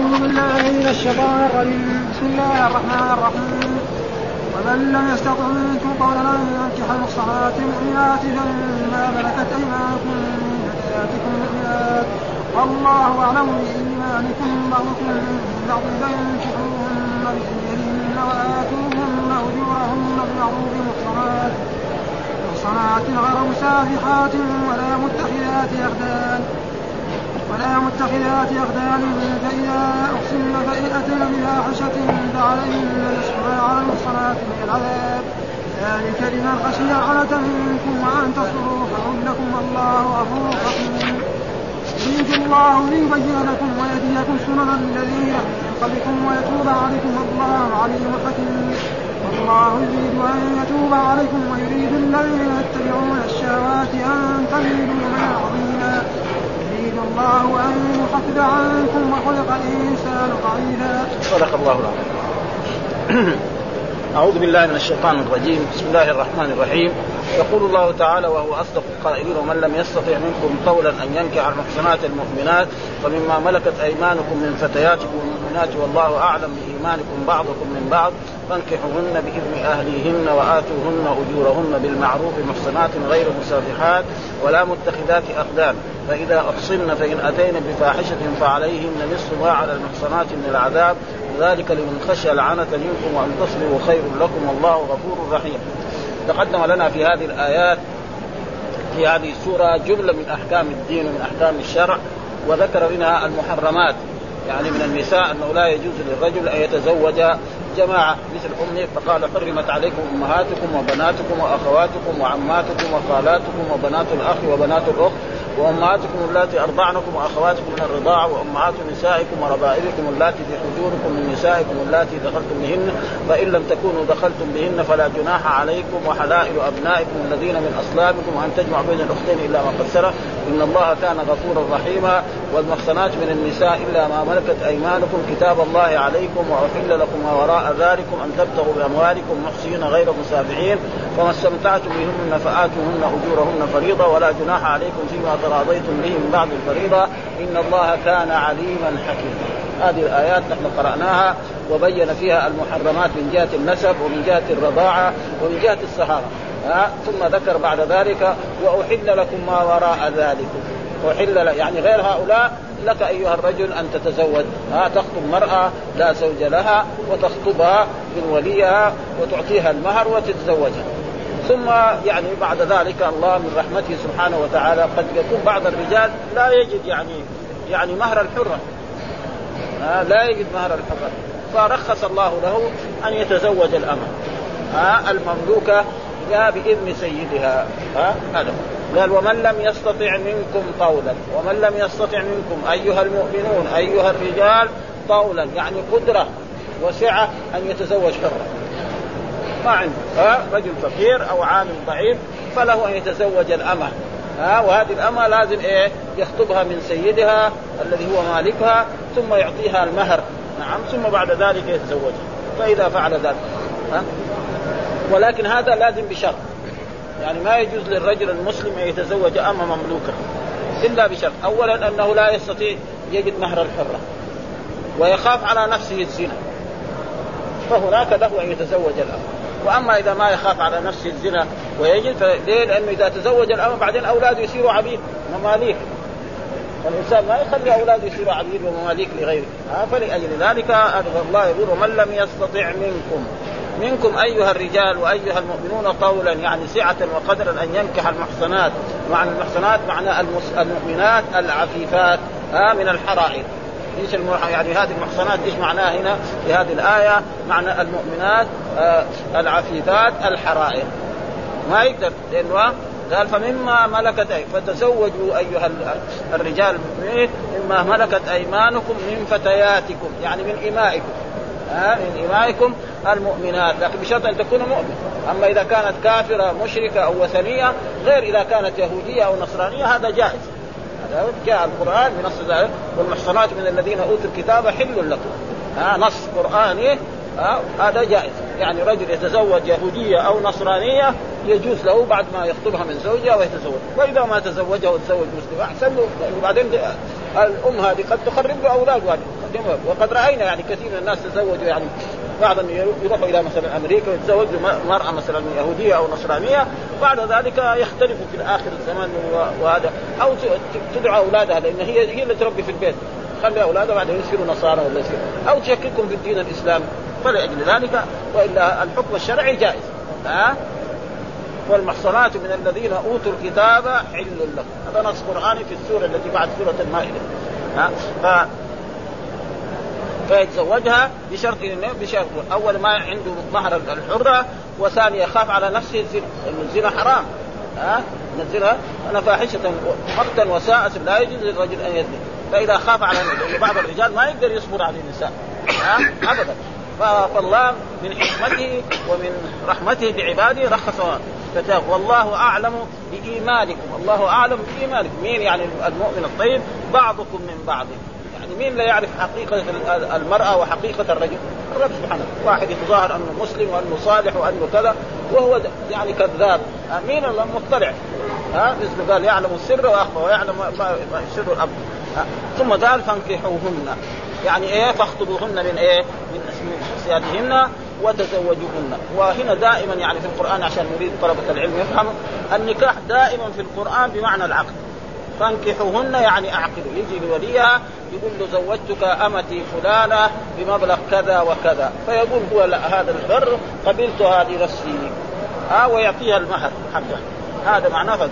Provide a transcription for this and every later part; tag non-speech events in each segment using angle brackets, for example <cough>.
أعوذ بالله من الشيطان الرجيم. بسم الله الرحمن الرحيم. ومن لم يستطع منكم قولا أن ينكح المحصنات المؤمنات فمما ملكت أيمانكم من فتياتكم المؤمنات والله أعلم بإيمانكم بعضكم من بعض فانكحوهن بإذنهن وآتوهن أجورهن بالمعروف محصنات. محصنات غير مسافحات ولا متخذات أخدان. ولا متخذات أخدان فإذا أحسن فإن أتن بفاحشة فعليهن نصف ما على المحصنات من العذاب. ذلك لمن خشي العنة منكم وأن تصبروا خير لكم والله غفور رحيم. يريد الله ليبين لكم ويهديكم سنن الذين من قبلكم ويتوب عليكم والله عليم حكيم. والله يريد أن يتوب عليكم ويريد الذين يتبعون الشهوات أن تميلوا ميلا عظيما يريد الله أن يخفف عنكم وخلق الإنسان ضعيفا. صدق الله العظيم. أعوذ بالله من الشيطان الرجيم، بسم الله الرحمن الرحيم، يقول الله تعالى وهو أصدق القائلين ومن لم يستطع منكم قولا أن ينكح المحصنات المؤمنات فمما ملكت أيمانكم من فتياتكم المؤمنات والله أعلم بإيمانكم بعضكم من بعض فانكحوهن بإذن أهليهن وآتوهن أجورهن بالمعروف محصنات غير مسافحات ولا متخذات أخدان فإذا أحصن فإن أتين بفاحشة فعليهن نصف ما على المحصنات من العذاب ذلك لمن خشي العنة منكم وأن تصبروا خير لكم والله غفور رحيم تقدم لنا في هذه الآيات في هذه السورة جملة من أحكام الدين ومن أحكام الشرع وذكر منها المحرمات. يعني من النساء أنه لا يجوز للرجل أن يتزوج جماعة مثل أمه فقال حرمت عليكم أمهاتكم وبناتكم وأخواتكم وعماتكم وخالاتكم وبنات الأخ وبنات الأخت وأمهاتكم اللاتي أرضعنكم وأخواتكم من الرضاعه وأمهات نسائكم وربائبكم اللاتي في حجوركم من نسائكم اللاتي دخلتم بهن فإن لم تكونوا دخلتم بهن فلا جناح عليكم وحلائل أبنائكم الذين من أصلابكم أن تجمعوا بين الأختين إلا ما قد إن الله كان غفورا رحيما. والمحصنات من النساء إلا ما ملكت أيمانكم كتاب الله عليكم وأحل لكم ما وراء ذلكم أن تبتغوا بأموالكم محسنين غير مسافحين. فما استمتعتم بهن فآتوهن أجورهن فريضة ولا جناح عليكم فيما تراضيتم به من بعد الفريضة. إن الله كان عليما حكيما. هذه الآيات نحن قرأناها وبين فيها المحرمات من جهة النسب ومن جهة الرضاعة ومن جهة السهارة. ها؟ ثم ذكر بعد ذلك وأحل لكم ما وراء ذلكم. أحل يعني غير هؤلاء لك أيها الرجل أن تتزوج. ها؟ تخطب مرأة لا زوج لها وتخطبها من وليها وتعطيها المهر وتتزوجها. ثم يعني بعد ذلك الله من رحمته سبحانه وتعالى قد يكون بعض الرجال لا يجد يعني يعني مهر الحرة. آه لا يجد مهر الحرة. فرخص الله له أن يتزوج الأمة. آه المملوكة بإذن سيدها. آه هذا. قال ومن لم يستطع منكم طولا ومن لم يستطع منكم أيها المؤمنون أيها الرجال طولا. يعني قدرة وسعة أن يتزوج حرة. ما عنده ها رجل فقير أو عامل ضعيف فله أن يتزوج الأمة ها وهذه الأمة لازم إيه؟ يخطبها من سيدها الذي هو مالكها ثم يعطيها المهر نعم ثم بعد ذلك يتزوجها فإذا فعل ذلك ها. ولكن هذا لازم بشرط يعني ما يجوز للرجل المسلم أن يتزوج أمة مملوكة إلا بشرط اولا أنه لا يستطيع يجد مهر الحرة ويخاف على نفسه الزنا فهناك له أن يتزوج الأمة. وأما إذا ما يخاف على نفسه الزنا ويجد فليه؟ لأنه إذا تزوج الامر بعدين أولاده يصيروا عبيد مماليك. فالإنسان ما يخلي أولاده يصيروا عبيد ومماليك لغيره. فلأجل ذلك الله يقول ومن لم يستطع منكم. منكم أيها الرجال وأيها المؤمنون طولا يعني سعة وقدرا أن ينكح المحصنات. معنى المحصنات معنى المؤمنات العفيفات من الحرائر. إيش. يعني هذه المحصنات إيش معناها هنا في هذه الآية؟ معنى المؤمنات آه العفيفات الحرائر. ما يقدر لأنه قال فمما ملكت أي فتزوجوا أيها الرجال المؤمنين مما ملكت أيمانكم من فتياتكم يعني من امائكم ها من امائكم المؤمنات. لكن بشرط أن تكون مؤمن. أما إذا كانت كافرة مشركة أو وثنية غير إذا كانت يهودية أو نصرانية هذا جائز. جاء القرآن بنص ذلك والمحصنات من الذين أوتوا الكتاب حل لكم. ها نص قرآني هذا جائز. يعني رجل يتزوج يهودية أو نصرانية يجوز له بعد ما يخطبها من زوجها ويتزوج. وإذا ما تزوجها وتزوج مسلم أحسن له. لأنه بعدين الأم هذه قد تخرب له اولاده وقد رأينا يعني كثير من الناس تزوجوا يعني بعضهم يروحوا إلى مثلا أمريكا ويتزوجوا مرأة مثلا يهودية أو نصرانية بعد ذلك يختلفوا في اخر الزمان وهذا. أو تدعو أولادها لأن هي هي اللي تربي في البيت. خلي أولادها بعدين يصيروا نصارى ولا يصيروا أو تشككهم في الدين الاسلامي فلاجل ذلك وإلا الحكم الشرعي جائز. ها؟ والمحصنات من الذين أوتوا الكتاب حل لكم. هذا نص قرآني في السورة التي بعد سورة المائدة. ها؟ ف فيتزوجها بشرط بشرط أول ما عنده مهر الحرة وثاني يخاف على نفسه الزنا حرام. ها؟ نزلها أنا فاحشة مقتا وساءة لا يجوز للرجل أن يزني. فإذا خاف على بعض الرجال ما يقدر يصبر على النساء. ها؟ ابدا. فالله من حكمته ومن رحمته بعباده رخص كتاب. والله أعلم بإيمانكم. الله أعلم بإيمانكم. مين يعني المؤمن الطيب؟ بعضكم من بعض. يعني مين لا يعرف حقيقة المرأة وحقيقة الرجل؟ الرب سبحانه. واحد يتظاهر أنه مسلم وأنه صالح وأنه كذا وهو يعني كذاب. مين المطلع ها؟ مثل قال يعلم السر وأخفى ويعلم ما سر الاب ثم قال فانكحوهن. يعني إيه؟ فاخطبوهن من إيه؟ من اسيادهن وتزوجوهن. وهنا دائما يعني في القرآن عشان نريد طلبة العلم يفهموا النكاح دائما في القرآن بمعنى العقد. فانكحوهن يعني اعقدوا يجي لوليها يقول له زوجتك أمتي فلانة بمبلغ كذا وكذا. فيقول هو لا هذا البر قبلت هذه نفسي. ها ويعطيها المهر حقه. هذا معناه فضل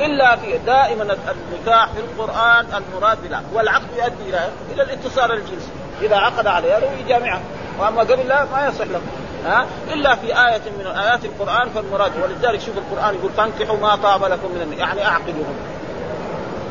إلا في دائما النكاح في القرآن المراد بلا والعقد يؤدي إلى إلى الاتصال الجنسي. إذا عقد عليها لو يجامعها وأما قبل لا ما يصح له. ها إلا في آية من آيات القرآن فالمراد ولذلك شوف القرآن يقول فانكحوا ما طاب لكم من يعني اعقدوهم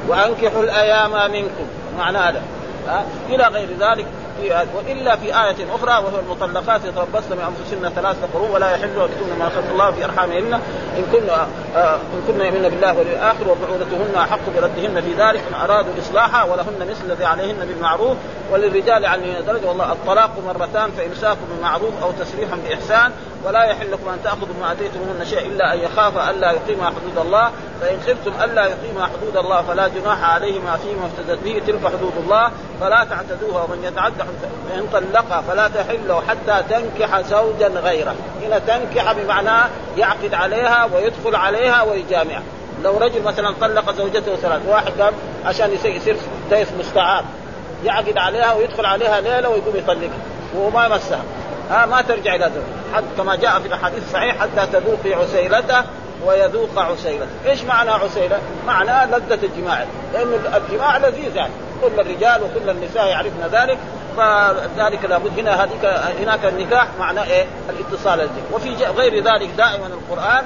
وأنكحوا الأيام منكم. معنى هذا. ها؟ إلى غير ذلك في وإلا في آية أخرى وهو المطلقات يتربصن بأنفسهن ثلاثة قروء ولا يحل يكتمن ما خلق الله في أرحامهن إن كن إن كن يؤمن بالله والآخر وبعولتهن أحق بردهن في ذلك إن أرادوا إصلاحا ولهن مثل الذي عليهن بالمعروف وللرجال عليهن درجة والله الطلاق مرتان فإمساك بمعروف أو تسريح بإحسان. ولا يحل لكم أن تأخذوا ما آتيتموهن شيئا إلا أن يخاف الا يقيما حدود الله. فإن خفتم الا يقيما حدود الله فلا جناح عليهما فيما افتدت به تلك حدود الله. فلا تعتدوها. ومن يتعد فان طلقها فلا تحل حتى تنكح زوجا غيره. هنا تنكح بمعنى يعقد عليها ويدخل عليها ويجامعها لو رجل مثلا طلق زوجته ثلاث واحد قام عشان يصير ديس مستعار يعقد عليها ويدخل عليها ليلة ويقوم يطلقها وهو ما يمسها ها ما ترجع إلى زوج حتى كما جاء في الأحاديث الصحيح حتى تذوقي عسيلته ويذوق عسيلته، إيش معنى عسيلة؟ معنى لذة الجماع، لأن الجماع لذيذ يعني، كل الرجال وكل النساء يعرفن ذلك، فذلك لابد. هنا هذيك هناك النكاح معناه إيه؟ الاتصال الجنسي، وفي غير ذلك دائما القرآن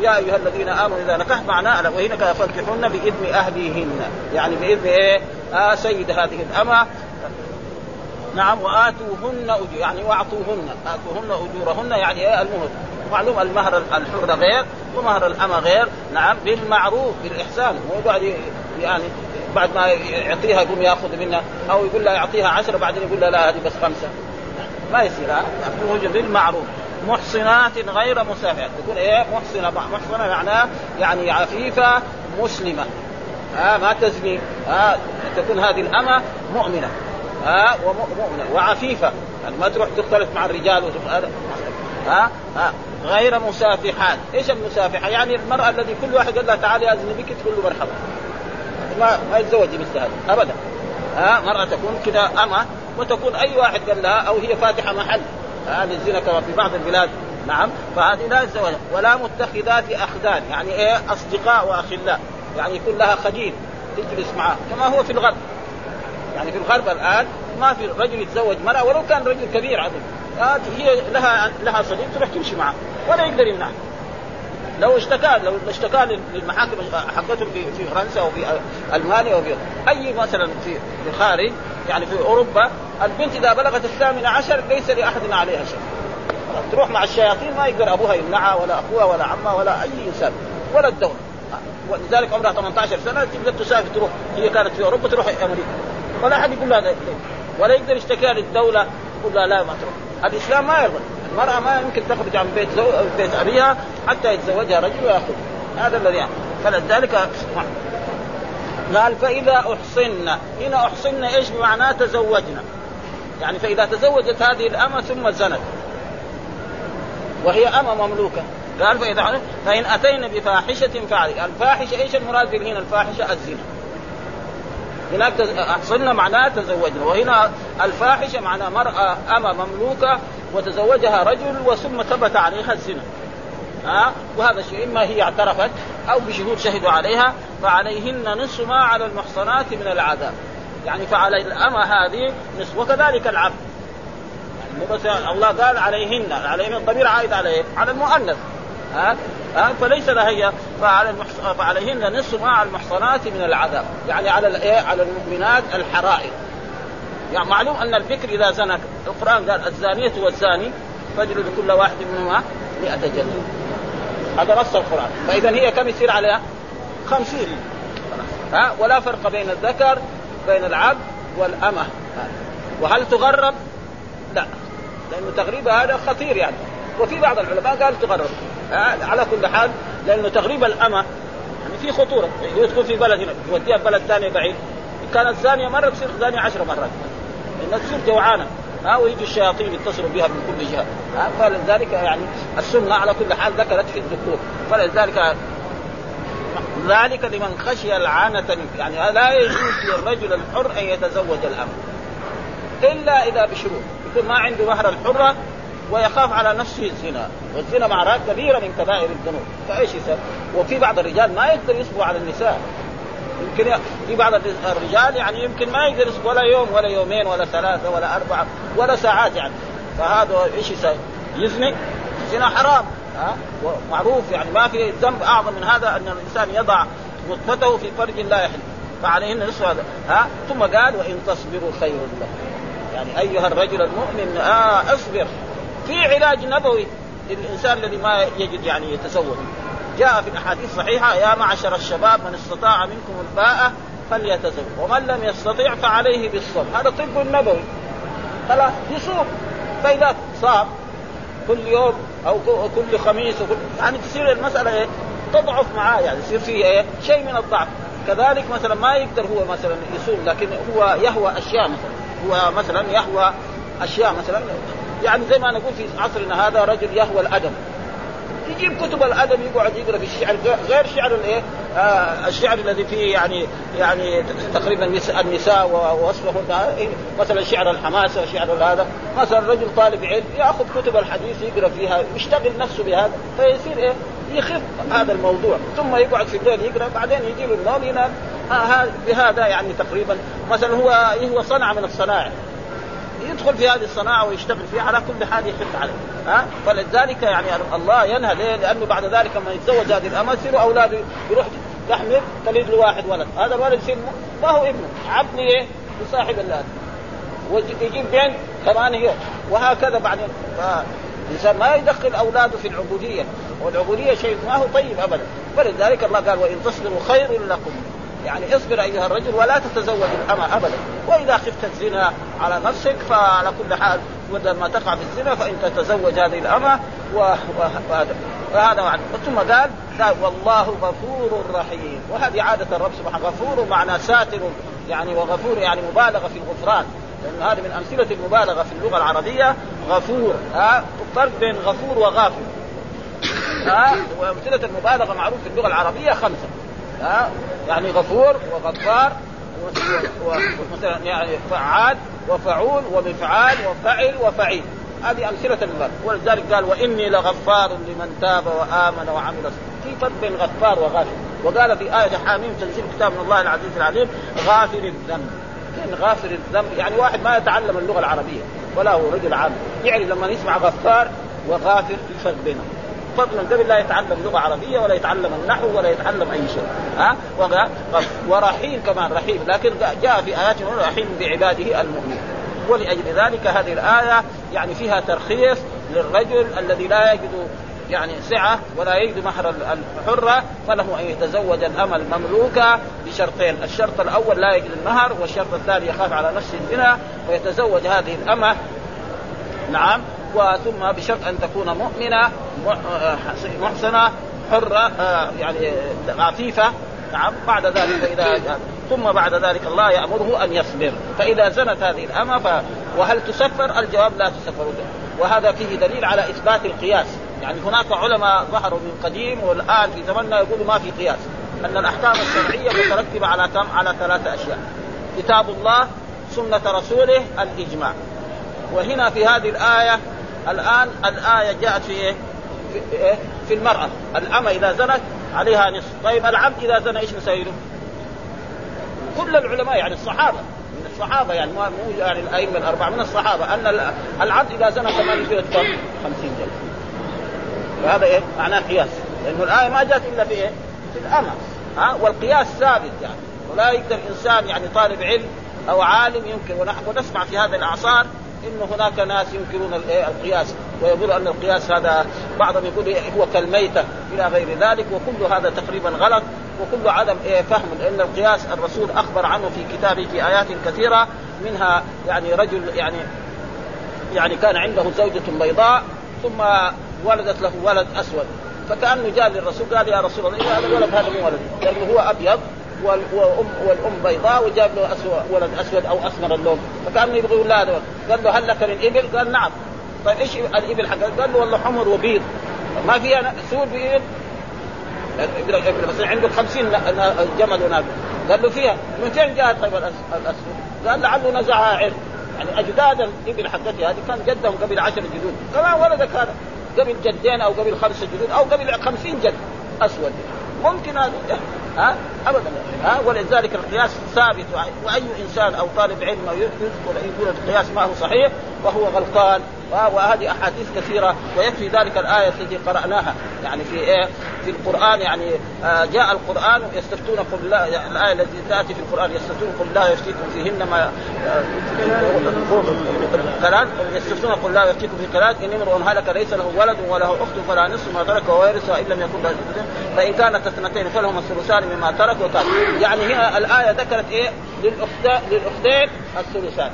يا أيها الذين آمنوا إذا نكحت معناه وهنا فانكحون بإذن أهلهن. يعني بإذن إيه؟ آه سيد هذه الأمة. نعم وآتوهن أجور يعني وأعطوهن. آتوهن أجورهن يعني إيه؟ المهر. معلوم المهر الحر غير ومهر الأمة غير. نعم بالمعروف بالإحسان. مو بعد يعني بعد ما يعطيها يقوم يأخذ منها أو يقول لها يعطيها عشرة بعدين يقول لها لا هذه بس خمسة. ما يصير ها؟ بالمعروف. محصنات غير مسافحات تكون إيه؟ محصنة محصنة معناه يعني عفيفة مسلمة. ها آه ما تزني. آه تكون هذه الأمة مؤمنة. ها ومؤمنة وعفيفة. يعني ما تروح تختلط مع الرجال ها ها غير مسافحات، إيش المسافحة؟ يعني المرأة الذي كل واحد قال لها تعالي اذن بك تقول له مرحبا. ما ما يتزوج مثل هذا أبدا. ها مرأة تكون كذا أمة وتكون أي واحد قال لها أو هي فاتحة محل. هذه الزنا كما في بعض البلاد نعم فهذه لا الزواج ولا متخذات أخدان يعني إيه أصدقاء وأخلاء يعني يكون لها خديم تجلس معه كما هو في الغرب. يعني في الغرب الآن ما في رجل يتزوج مرأة ولو كان رجل كبير عظيم هي لها لها صديق تروح تمشي معه ولا يقدر يمنعها لو اشتكى لو اشتكى للمحاكم حقتهم في في فرنسا وفي ألمانيا وفي أي مثلا في الخارج يعني في أوروبا البنت إذا بلغت الثامنه عشر ليس لأحد عليها شيء. تروح مع الشياطين ما يقدر أبوها يمنعها ولا أخوها ولا عمها ولا أي إنسان ولا الدولة. ولذلك عمرها 18 سنة تقدر تسافر تروح. هي كانت في أوروبا تروح أمريكا. ولا أحد يقول لها ولا يقدر يشتكي للدولة يقول لها لا ما تروح. الإسلام ما يرضى. المرأة ما يمكن تخرج عن بيت زو... بيت أبيها حتى يتزوجها رجل وياخذ هذا الذي يعني. فلذلك قال فإذا أحصن. هنا أحصن إيش بمعناه تزوجنا؟ يعني فإذا تزوجت هذه الأمة ثم زنت. وهي أمة مملوكة. قال فإذا فإن أتينا بفاحشة فعلي الفاحشة إيش المراد هنا الفاحشة الزنا. هناك أحصن معناه تزوجنا. وهنا الفاحشة معناه مرأة أمة مملوكة وتزوجها رجل وثم ثبت عليها الزنا. ها وهذا الشيء إما هي اعترفت أو بشهود شهدوا عليها فعليهن نصف ما على المحصنات من العذاب. يعني فعلى الأمة هذه نصف وكذلك العبد. يعني بس الله قال عليهن عليهن الضمير عائد عليه على المؤنث. ها ها فليس لها فعلى المحص... فعليهن نصف ما على المحصنات من العذاب. يعني على الايه على المؤمنات الحرائر. يعني معلوم أن البكر إذا زنى القرآن قال الزانية والزاني فاجلد كل واحد منهما 100 جلده هذا نص القرآن. فإذا هي كم يصير عليها؟ خمسين. ها؟ ولا فرق بين الذكر بين العبد والأمة. وهل تغرب؟ لا. لأنه تغريب هذا خطير يعني. وفي بعض العلماء قال تغرب. على كل حال لأنه تغريب الأمة يعني في خطورة. هي تكون في بلد هنا توديها بلد ثاني بعيد. كانت زانية مرة تصير زانية عشر مرات. لأنها تصير جوعانة ها ويجي الشياطين يتصلوا بها من كل جهة. ها فلذلك يعني السنة على كل حال ذكرت في الذكور. فلذلك ذلك لمن خشي العنة يعني لا يجوز للرجل الحر أن يتزوج الأمر إلا إذا بشروط. يكون ما عنده مهر الحرة ويخاف على نفسه الزنا. والزنا معركة كبيرة من كبائر الذنوب. فإيش يسوي؟ وفي بعض الرجال ما يقدر يصبر على النساء. يمكن في بعض الرجال يعني يمكن ما يصبر ولا يوم ولا يومين ولا ثلاثة ولا أربعة ولا ساعات يعني. فهذا إيش يسوي؟ يزني. زنا حرام. ها؟ معروف يعني ما في ذنب أعظم من هذا أن الإنسان يضع نطفته في فرج لا يحل. فعليهن نصف هذا. ها؟ ثم قال وإن تصبروا خير لكم. يعني أيها الرجل المؤمن آه اصبر. في علاج نبوي للإنسان الذي ما يجد يعني يتزوج جاء في الأحاديث الصحيحه يا معشر الشباب من استطاع منكم الباءة فليتزوج ومن لم يستطع فعليه بالصوم. هذا طب نبوي. خلاص يصوم. فإذا صام كل يوم أو كل خميس وكل يعني تصير المسألة إيه؟ تضعف معاه يعني يصير فيه إيه؟ شيء من الضعف. كذلك مثلا ما يقدر هو مثلا يصوم لكن هو يهوى أشياء مثلا. هو مثلا يهوى أشياء مثلا. يعني زي ما نقول في عصرنا هذا رجل يهوى الأدب. يجيب كتب الأدب يقعد يقرأ في الشعر. غير شعر الايه؟ آه الشعر الذي فيه يعني يعني تقريبا النساء ووصفهن إيه، مثلا شعر الحماسه وشعر هذا. مثلا رجل طالب علم يأخذ كتب الحديث يقرأ فيها يشتغل نفسه بهذا فيصير إيه؟ يخف هذا الموضوع. ثم يقعد في الليل يقرأ بعدين يجي له النوم ينام. بهذا يعني تقريبا. مثلا هو هو صنعه من الصنائع يدخل في هذه الصناعة ويشتغل فيها على كل حال يحث عليه. ها؟ فلذلك يعني الله ينهى ليه؟ لأنه بعد ذلك لما يتزوج هذه الأمة يصيروا اولاده يروح يحمل تلد له واحد ولد. هذا الولد يصير ما هو ابنه. عبد إيه؟ لصاحب الولد ويجيب بنت كمان هي وهكذا بعدين الانسان ما يدخل أولاده في العبودية. والعبودية شيء ما هو طيب ابدا. فلذلك الله قال وإن تصبروا خير لكم. يعني اصبر أيها الرجل ولا تتزوج الأمة ابدا. وإذا خفت الزنا على نفسك فعلى كل حال بدل ما تقع في الزنا فإن تتزوج هذه الأمة وهذا معنى ثم قال قال والله غفور رحيم. وهذه عادة الرب سبحانه. غفور معنى ساتر يعني وغفور يعني مبالغه في الغفران. لأن هذه من أمثلة المبالغة في اللغة العربية. غفور ها فرق بين غفور وغافر ها وأمثلة المبالغة معروف في اللغة العربية خمسة. ها؟ يعني غفور وغفار ومثلا يعني فعال وفعول ومفعال وفعل وفعيل. هذه أمثلة المبالغة ولذلك قال وإني لغفار لمن تاب وآمن وعمل في فرق بين غفار وغافر وقال في آية حاميم تنزيل كتاب من الله العزيز العليم غافر الذنب. كان غافر الذنب يعني واحد ما يتعلم اللغة العربية ولا هو رجل عام. يعني لما يسمع غفار وغافر في فرق فضلا قبل لا يتعلم لغة عربية ولا يتعلم النحو ولا يتعلم أي شيء. ها؟ ورحيم كمان رحيم لكن جاء في آيات رحيم بعباده المؤمنين. ولأجل ذلك هذه الآية يعني فيها ترخيص للرجل الذي لا يجد يعني سعة ولا يجد مهر الحرة فله أن يتزوج الأمة المملوكة بشرطين. الشرط الأول لا يجد المهر والشرط الثاني يخاف على نفسه الزنا ويتزوج هذه الأمة. نعم. وثم بشرط أن تكون مؤمنة محسنة حرة آه، يعني عفيفة. نعم بعد ذلك إذا <laughs> ثم بعد ذلك الله يأمره أن يصبر. فإذا زنت هذه الأمة ف... وهل تسفر؟ الجواب لا تسفر وهذا فيه دليل على إثبات القياس. يعني هناك علماء ظهروا من قديم والآن في زمننا يقولوا ما في قياس. أن الأحكام الشرعية مترتبة على كم؟ على ثلاثة أشياء. كتاب الله سنة رسوله الإجماع. وهنا في هذه الآية الآن الآية جاءت في إيه؟ في, إيه؟ في المرأة. الأمة إذا زنت عليها نصف. طيب العبد إذا زنى إيش نسوي كل العلماء يعني الصحابة. من الصحابة يعني مو يعني الأئمة الأربعة من الصحابة أن العبد إذا زنى كمان يصير 50 جلد. فهذا إيه؟ معناه قياس. لأنه الآية ما جاءت إلا في إيه؟ في الامه ها؟ والقياس ثابت يعني. ولا يقدر إنسان يعني طالب علم أو عالم يمكن. ونحن نسمع في هذا الاعصار انه هناك ناس ينكرون القياس ويقول أن القياس هذا بعضهم يقول هو كالميتة إلى غير ذلك وكل هذا تقريبا غلط وكل عدم فهم لأن القياس الرسول أخبر عنه في كتابه في آيات كثيرة منها يعني رجل يعني يعني كان عنده زوجة بيضاء ثم ولدت له ولد أسود فكأنه جاء للرسول قال يا رسول الله هذا الولد هذا مو ولد لأنه هو أبيض والام والأم بيضاء وجاب له أسود ولد أسود أو أسمر اللون. يقول لا هذا قال له هل لك من إبل؟ قال نعم. طيب إيش الإبل حقك؟ قال له والله حمر وبيض. ما فيها سود بيض بس عنده 50 جمل وناقه قال له فيها؟ من فين جاءت طيب الأسود؟ قال لعله نزعها عرق يعني اجداد الابل حقتي هذه. كان جدهم قبل 10 جدود. كمان ولدك هذا قبل جدين أو قبل خمسة جدود أو قبل 50 جد أسود. ممكن هذا ها؟ ابدا. ها؟ ولذلك القياس ثابت. وأي إنسان أو طالب علم يذكر يقول القياس ما هو صحيح فهو غلطان. وهذه أحاديث كثيرة ويكفي ذلك الآية التي قرأناها. يعني في إيه؟ في القرآن يعني آه جاء القرآن يستفتون قل الله يعني الآية التي تأتي في القرآن يستفتون قل الله يفتيكم فيهن ما كلام يستفتون قل الله يفتيكم في كلام ان امرؤ هلك ليس له ولد وله أخت فلا نصف ما ترك ويرثها ان لم يكن له فإن كانت اثنتين فلهما الثلثان مما ترك وكان. يعني هنا الآية ذكرت إيه؟ للاختين للأختين الثلثان.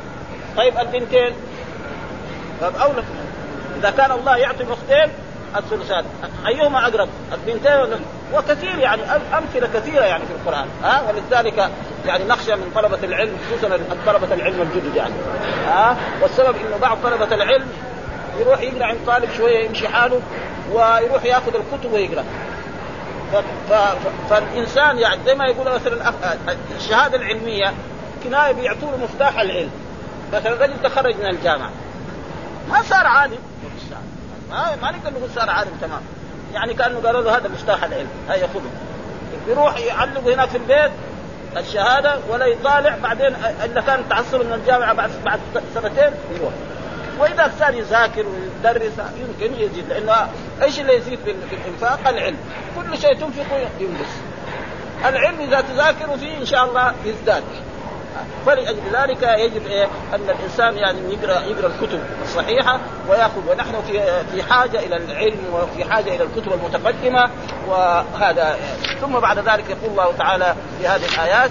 طيب البنتين؟ طيب اولى إذا كان الله يعطي الاختين الثلثان أيهما أقرب؟ البنتين وكثير يعني أمثلة كثيرة يعني في القرآن. ها؟ ولذلك يعني نخشى من طلبة العلم خصوصا طلبة العلم الجدد يعني. ها؟ والسبب إنه بعض طلبة العلم يروح يقرأ عند طالب شوية يمشي حاله ويروح يأخذ الكتب ويقرأ. فالإنسان يعني زي ما يقول مثلا الشهادة العلمية كناية بيعطوا له مفتاح العلم. مثلا رجل تخرج من الجامعة. ما صار عالم. ما ما نقدر نقول صار عالم تمام. يعني كأنه قالوا له هذا مفتاح العلم هيا خذه يروح يعلقه هناك في البيت الشهادة ولا يطالع بعدين اذا كان تحصل من الجامعة بعد بعد سنتين يروح. واذا صار يذاكر ويدرس يمكن يزيد لأنه إيش اللي يزيد في الإنفاق؟ العلم. كل شيء تنفقه ينقص. العلم إذا تذاكر فيه إن شاء الله يزداد. فلأجل ذلك يجب إيه؟ أن الإنسان يعني يقرأ يقرأ الكتب الصحيحة ويأخذ ونحن في في حاجة إلى العلم وفي حاجة إلى الكتب المتقدمة وهذا ثم بعد ذلك يقول الله تعالى في هذه الآيات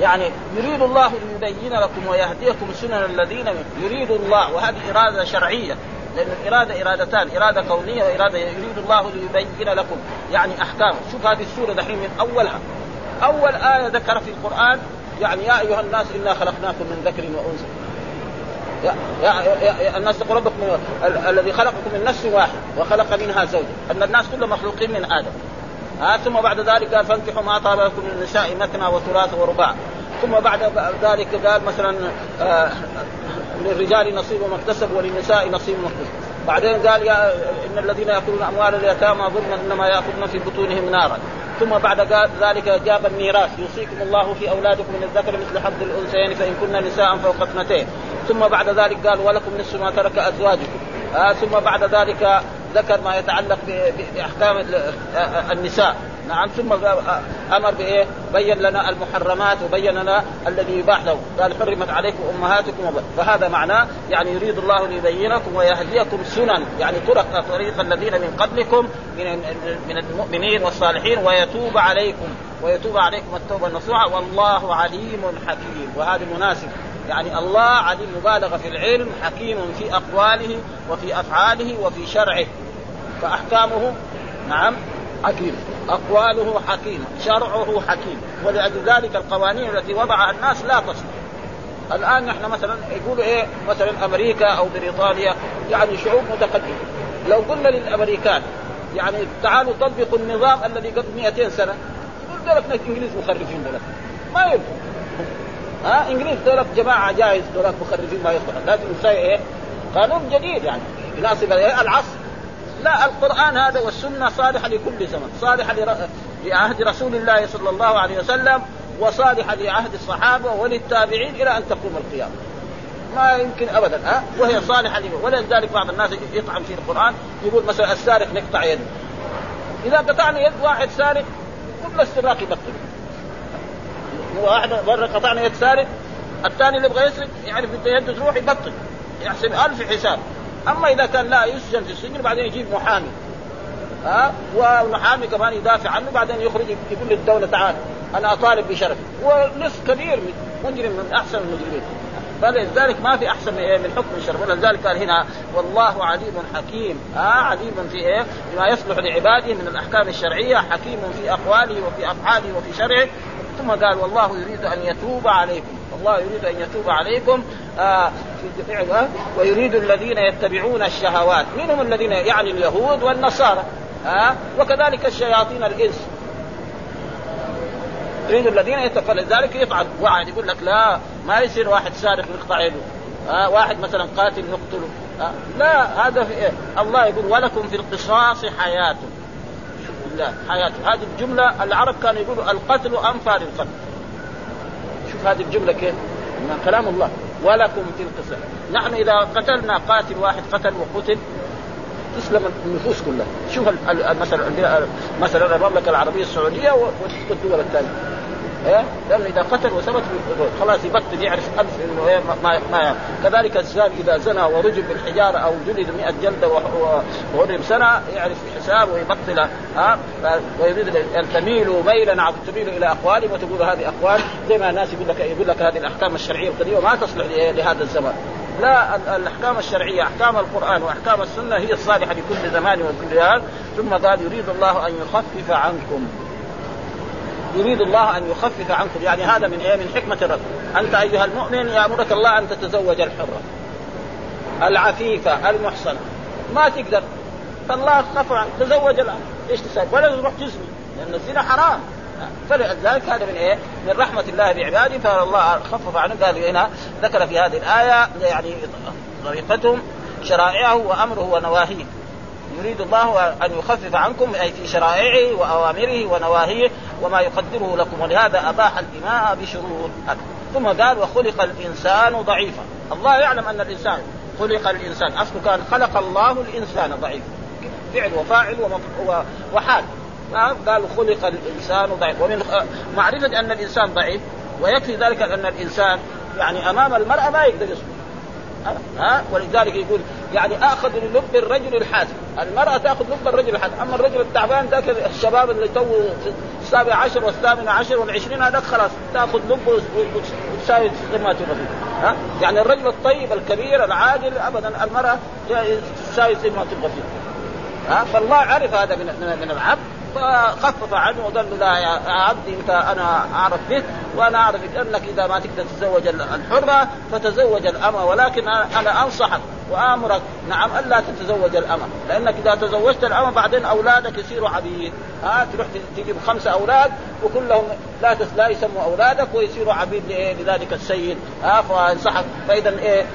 يعني يريد الله ليبين لكم ويهديكم سنن الذين يريد الله وهذه إرادة شرعية لأن الإرادة إرادتان إرادة كونية وإرادة يريد الله ليبين لكم يعني أحكام. شوف هذه السورة دحين من أولها. أول آية ذكر في القرآن يعني يا أيها الناس إنا خلقناكم من ذكر وأنثى. يا, يا, يا, يا الناس ربكم الذي خلقكم من نفس واحد وخلق منها زوجا أن الناس كلهم مخلوقين من آدم. آه ثم بعد ذلك قال فانكحوا ما طاب لكم من النساء مثنى وثلاث ورباع. ثم بعد ذلك قال مثلا آه للرجال نصيب ما اكتسب وللنساء نصيب ما اكتسب. بعدين قال يا إن الذين يأكلون أموال اليتامى ظلما إنما يأكلون في بطونهم نارا. ثم بعد ذلك جاب الميراث. يوصيكم الله في أولادكم من الذكر مثل حظ الأنثيين فإن كن نساء فوق اثنتين. ثم بعد ذلك قال ولكم نصف ما ترك أزواجكم. آه ثم بعد ذلك ذكر ما يتعلق بأحكام النساء. نعم ثم أمر بإيه؟ بين لنا المحرمات وبين لنا الذي يباح له، قال حرمت عليكم أمهاتكم فهذا معناه يعني يريد الله ليبينكم ويهديكم سنن يعني طرق طريق الذين من قبلكم من من المؤمنين والصالحين ويتوب عليكم. ويتوب عليكم التوبة النصوحة. والله عليم حكيم. وهذا مناسب. يعني الله عليم مبالغة في العلم حكيم في أقواله وفي أفعاله وفي شرعه. فأحكامه نعم حكيم. أقواله حكيمة شرعه حكيم. ولأجل ذلك القوانين التي وضعها الناس لا تصلح. الآن نحن مثلا يقولوا إيه؟ مثلا أمريكا أو بريطانيا يعني شعوب متقدمة. لو قلنا للأمريكان يعني تعالوا طبقوا النظام الذي قبل 200 سنة يقول لك الانجليز مخرفين دولك. ما ينفع. ها؟ إنجليز دولك جماعة جايز دولك مخرفين ما يصلح. لازم نسوي إيه؟ قانون جديد يعني. يناسب إيه؟ العصر القرآن هذا والسنة صالحة لكل زمن صالحة لعهد رسول الله صلى الله عليه وسلم وصالحة لعهد الصحابة وللتابعين إلى أن تقوم القيامة. ما يمكن ابدا ها؟ وهي صالحة ولذلك بعض الناس يطعن في القرآن يقول مثلا السارق نقطع يده. إذا قطعنا يد واحد سارق كل السراق يبطل واحد مرة قطعنا يد سارق الثاني اللي يبغى يسرق أنت يده تروح يبطل يحسب ألف حساب. أما إذا كان لا يسجن في السجن بعدين يجيب محامي. ها؟ والمحامي كمان يدافع عنه بعدين يخرج يقول للدولة تعال أنا أطالب بشرفي. ونصف كبير مجرم من أحسن المجرمين. فلذلك ما في أحسن من إيه؟ من حكم الشرع ولذلك قال هنا والله عليم حكيم. آه عليم في إيه؟ بما يصلح لعباده من الأحكام الشرعية حكيم في أقواله وفي أفعاله وفي شرعه. ثم قال والله يريد أن يتوب عليكم. الله يريد أن يتوب عليكم آه فعل ويريد الذين يتبعون الشهوات. من هم الذين يعني اليهود والنصارى آه وكذلك الشياطين الإنس. يريد الذين يتفعل ذلك يفعل. واحد يقول لك لا ما يصير واحد سارق نقطع يده آه واحد مثلا قاتل نقتله آه لا هذا في إيه؟ الله يقول ولكم في القصاص حياة. الله حياة. هذه الجملة العرب كانوا يقولوا القتل انفى للقتل شوف هذه الجملة كيف؟ من كلام الله. ولكم في القصاص نحن إذا قتلنا قاتل واحد قتل وقتل تسلم النفوس كلها. شوف مثلا مثلا المملكه العربية السعودية والدول الثانية. إيه؟ لأنه إذا قتل وثبت خلاص يبطل يعرف ألف إنه إيه ما, ما كذلك الزاني إذا زنى ورجم بالحجاره أو جلد 100 جلدة وغرم سنه يعرف حساب ويبطل ها؟ ويريد أن تميلوا ميلا تميلوا إلى أقوال وتقول هذه أقوال زي ما الناس يقول لك يقول لك هذه الأحكام الشرعية القديمة ما تصلح لهذا الزمان لا الأحكام الشرعية أحكام القرآن وأحكام السنة هي الصالحة لكل زمان وكل هذا ثم قال يريد الله أن يخفف عنكم. يريد الله أن يخفف عنكم يعني هذا من إيه؟ من حكمة الرب. أنت أيها المؤمن يأمرك الله أن تتزوج الحرة العفيفة المحصنة. ما تقدر. فالله خف عنك. تزوج الآن. إيش تسوي ولا تروح تزني لأن الزنا حرام. فلذلك هذا من إيه؟ من رحمة الله بعباده. فالله خفف عنه قال هنا ذكر في هذه الآية يعني طريقتهم شرائعه وأمره ونواهيه. يريد الله أن يخفف عنكم أي في شرائعه وأوامره ونواهيه وما يقدره لكم ولهذا أباح الدماء بشروط ثم قال وخلق الإنسان ضعيفا. الله يعلم أن الإنسان خلق الإنسان. أصله كان خلق الله الإنسان ضعيفا فعل وفاعل وحال. قال خلق الإنسان ضعيف. ومن معرفة أن الإنسان ضعيف ويكفي ذلك أن الإنسان يعني أمام المرأة ما يقدر يصبر. ها؟ ولذلك يقول يعني آخذ لب الرجل الحازم، المرأة تأخذ لب الرجل الحازم، أما الرجل التعبان ذاك الشباب اللي تو السابع عشر والثامن عشر والعشرين هذاك خلاص تأخذ لب وتساوي قمات الرجل ها؟ يعني الرجل الطيب الكبير العاقل ابدا المرأة تساوي قمات الغفير ها؟ فالله عرف هذا من من العبد. فخفف عنه وقال له لا يا عبدي انت أنا اعرف بك وأنا اعرف انك اذا ما تقدر تتزوج الحرة فتزوج الامة ولكن أنا انصحك وآمرك نعم ألا تتزوج الامة لانك اذا تزوجت الامة بعدين اولادك يصيروا عبيد. ها تروح تجيب خمسة أولاد وكلهم لا لا يسموا اولادك ويصيروا عبيد لذلك السيد. ها فانصحك. فإذا إيه؟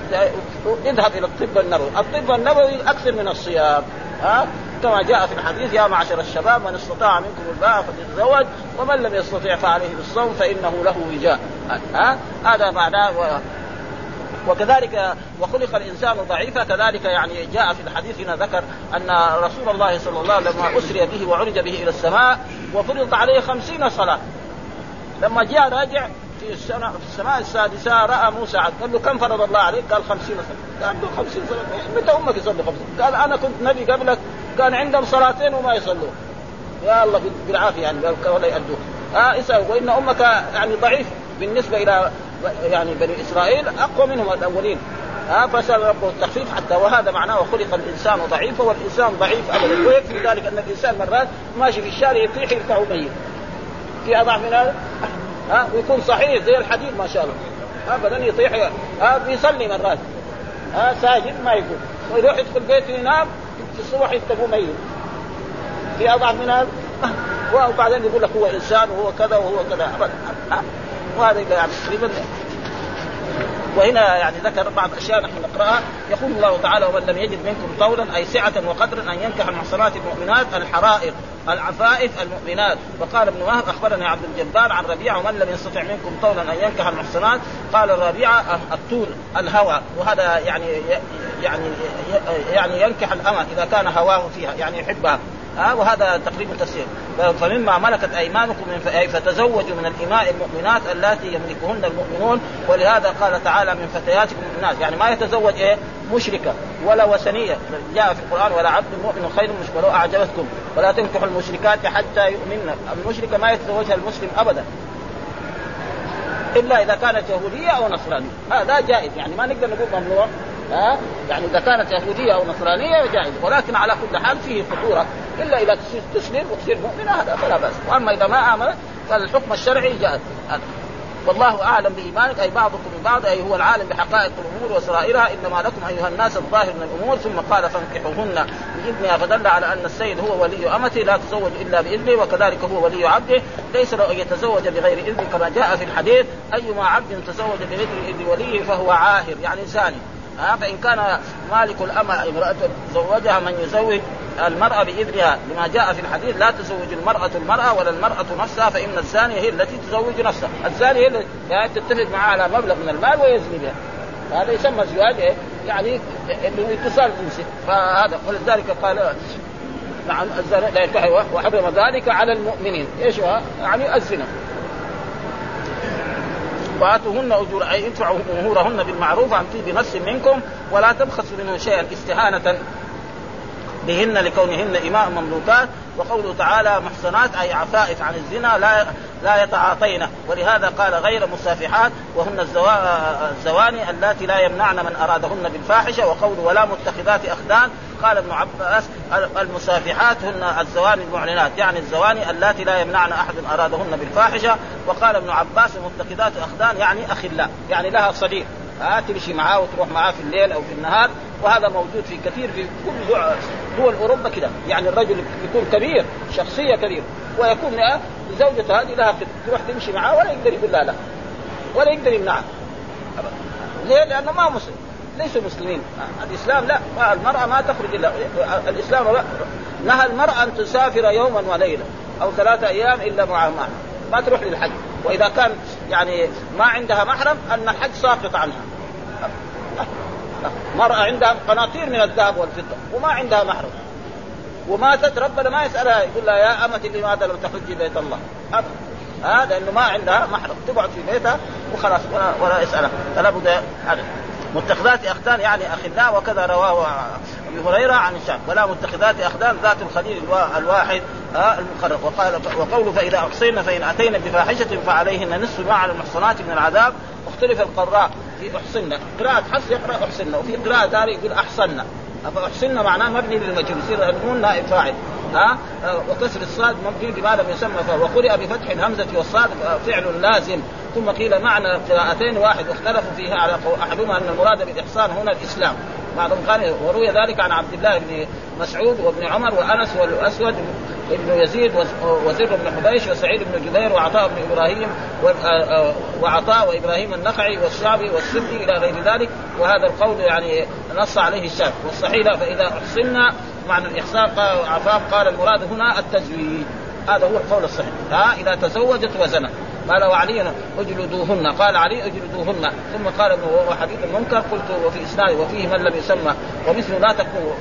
إذهب إلى الطب النبوي، الطب النبوي أكثر من الصيام. ها؟ كما جاء في الحديث يا معشر الشباب من استطاع منكم الباء فليتزوج ومن لم يستطع فعليه بالصوم فإنه له وجاء. ها؟ هذا معناه و... وكذلك وخلق الإنسان ضعيفا كذلك يعني جاء في الحديث هنا ذكر أن رسول الله صلى الله عليه وسلم لما أسري به وعرج به إلى السماء وفرض عليه خمسين صلاة. لما جاء راجع في السنة في السماء السادسة رأى موسى عد قال له كم فرض الله عليك؟ قال خمسين سنة قال له خمسين سنة متى أمك يصلي خمسين؟ قال أنا كنت نبي قبلك كان عندهم صلاتين وما يصلون. يا الله بالعافية يعني ولا يأدوه آه اسأل. وإن أمك يعني ضعيف بالنسبة إلى يعني بني إسرائيل أقوى منهم الأولين. ها فسأل ربه التخفيف حتى وهذا معناه وخلق الإنسان ضعيفا والإنسان ضعيف ابدا ويكفي ذلك أن الإنسان مرات ماشي في الشارع يطيح يرفعه ميت. في أضعف من هذا؟ ها ويكون صحيح زي الحديد ما شاء الله. ابدا يطيح ها بيصلي مرات. ها ساجد ما يقول. ويروح يدخل بيته ينام في الصبح يكتبوا ميت. في أضعف من هذا؟ <laughs> وبعدين يقول لك هو إنسان وهو كذا وهو كذا. ابدا وهذا يعني تقريبا وهنا يعني ذكر بعض الأشياء نحن نقرأها. يقول الله تعالى ومن لم يجد منكم طولا أي سعة وقدرا أن ينكح المحصنات المؤمنات الحرائر العفائف المؤمنات. وقال ابن وهب أخبرني عبد الجبار عن ربيعة ومن لم يستطع منكم طولا أن ينكح المحصنات قال الربيعه الطول الهوى وهذا يعني يعني يعني ينكح الأمة إذا كان هواه فيها يعني يحبها. ها وهذا تقريبا تفسير فمما ملكت أيمانكم من أي فتزوجوا من الإماء المؤمنات اللاتي يملكهن المؤمنون ولهذا قال تعالى من فتياتكم المؤمنات يعني ما يتزوج إيه؟ مشركة ولا وثنية. جاء في القرآن ولا عبد مؤمن خير مشرك ولو أعجبتكم. ولا تنكحوا المشركات حتى يؤمن. المشركة ما يتزوجها المسلم أبدا. إلا إذا كانت يهودية أو نصرانية. هذا جائز. يعني ما نقدر نقول ممنوع. ها؟ يعني إذا كانت يهودية أو نصرانية جائز. ولكن على كل حال فيه خطورة. إلا إذا تسلم وتصير مؤمنة هذا فلا بأس. وأما إذا ما امنت فالحكم الشرعي جائز. والله أعلم بإيمانك أي بعضكم ببعض أي هو العالم بحقائق الأمور وسرائرها. إنما لكم أيها الناس الظاهر من الأمور. ثم قال فانكحوهن باذنها فدل على أن السيد هو ولي أمته لا تزوج إلا بإذنه وكذلك هو ولي عبده. ليس له أن يتزوج بغير إذن كما جاء في الحديث. أيما عبد تزوج بغير إذن وليه فهو عاهر يعني زاني. ها فإن كان مالك الأمة امرأة زوجها من يزوج المرأة بإذنها لما جاء في الحديث لا تزوج المرأة المرأة ولا المرأة نفسها فإن الزانية هي التي تزوج نفسها، الزانية هي التي تتفق معها على مبلغ من المال ويزني بها. هذا يسمى زواج إيه؟ يعني اتصال جنسي فهذا ولذلك قال نعم لا وحرم ذلك على المؤمنين، إيش هو؟ يعني الزنا. وآتوهن أجور أي ادفعوا مهورهن بالمعروف عن طيب نفس منكم ولا تبخسوا منه شيئا استهانة بهن لكونهن إماء مملوكات. وقوله تعالى محصنات أي عفائف عن الزنا لا لا يتعاطين ولهذا قال غير مسافحات وهن الزواني اللاتي لا يمنعن من أرادهن بالفاحشة. وقوله ولا متخذات أخدان قال ابن عباس المسافحات هن الزواني المعلنات. يعني الزواني اللاتي لا يمنعن أحد أرادهن بالفاحشة. وقال ابن عباس المتخذات أخدان يعني أخلاء يعني لها صديق. ها تمشي معاه وتروح معاه في الليل أو في النهار وهذا موجود في كثير في كل دول أوروبا كذا يعني الرجل يكون كبير شخصية كبيرة ويكون زوجته هذه لها تروح تمشي معاه ولا يقدر يقول لا لا ولا يقدر يمنعها ليه؟ لأنه ما مسلم ليسوا مسلمين. الإسلام لا المرأة ما تخرج الا الإسلام نهى المرأة أن تسافر يوما وليلة أو ثلاثة أيام إلا مع محرم ما تروح للحج. وإذا كان يعني ما عندها محرم أن الحج ساقط عنها. مرأة عندها قناطير من الذهب والفضة وما عندها محرم. وماتت ربنا ما يسألها يقول لها يا أمتي لماذا لم تحجي بيت الله؟ هذا لأنه ما عندها محرم تقعد في بيتها وخلاص ولا, ولا يسألها. فلا بد هذا. متخذات أخدان يعني اخلاء وكذا رواه أبي هريرة عن الشام ولا متخذات أخدان ذات الخليل الواحد المقرب. وقال وقوله فإذا أحصينا فإن أتينا بفاحشة فعليهن نصف ما على المحصنات من العذاب. اختلف القراء في احصنا قراءة حفص يقرأ احصنا وفي قراءة ثانية يقول احصنا فاحصنا معناه مبني للمجهول يصير النون نائب فاعل ها؟ وكسر الصاد مبني بما لم يسمى وقرئ بفتح الهمزة والصاد فعل لازم. ثم قيل معنى قراءتين واحد واختلفوا فيها على أحدهما أن المراد بالإحصان هنا الإسلام. بعضهم قال وروي ذلك عن عبد الله بن مسعود وابن عمر وأنس والأسود ابن يزيد وزر بن حبيش وسعيد بن جبير وعطاء بن إبراهيم وعطاء وإبراهيم النخعي والشعبي والسدي إلى غير ذلك وهذا القول يعني نص عليه الشاب والصحيح فإذا احصنا معنى الاحصان عفاف قال المراد هنا التزويج هذا هو القول الصحيح. ها إذا تزوجت وزنت. قال وعلي اجلدوهن. قال علي اجلدوهن. ثم قال وهو حديث المنكر. قلت وفي إسناد وفيه من لم يسمى. ومثل لا تكون.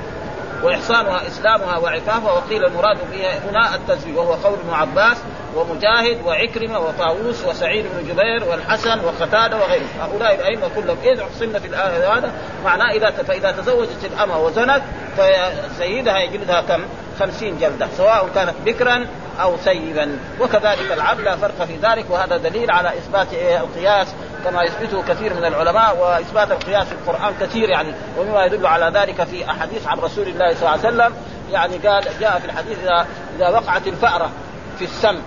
واحصانها إسلامها وعفافها. وقيل المراد بها هنا التزويج وهو قول ابن عباس ومجاهد وعكرمة وطاووس وسعيد بن جبير والحسن وقتادة وغيرهم هؤلاء الأئمة كلهم اذا احصن في الآية هذا معناه إذا فإذا تزوجت الأمة وزنت فسيدها يجلدها كم؟ خمسين جلدة سواء كانت بكرا أو سيبا. وكذلك العبد لا فرق في ذلك وهذا دليل على إثبات القياس كما يثبته كثير من العلماء وإثبات القياس في القرآن كثير يعني. ومما يدل على ذلك في أحاديث عن رسول الله صلى الله عليه وسلم. يعني قال جاء في الحديث إذا إذا وقعت الفأرة في السم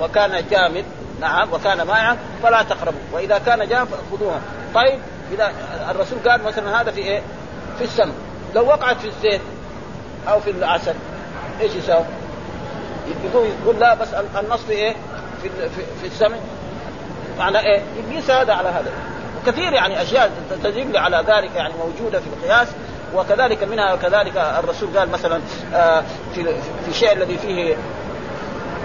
وكان جامد نعم وكان مائعا فلا تقربوا. وإذا كان جامد فخذوها. طيب إذا الرسول قال مثلا هذا في إيه؟ في السم. لو وقعت في الزيت أو في العسل إيش يساوي؟ يقول يقول لا بس النص في إيه؟ في في, في السمن معنى إيه؟ يقيس هذا على هذا وكثير يعني أشياء تدل على ذلك يعني موجودة في القياس وكذلك منها كذلك الرسول قال مثلا آه، في في الشيء الذي فيه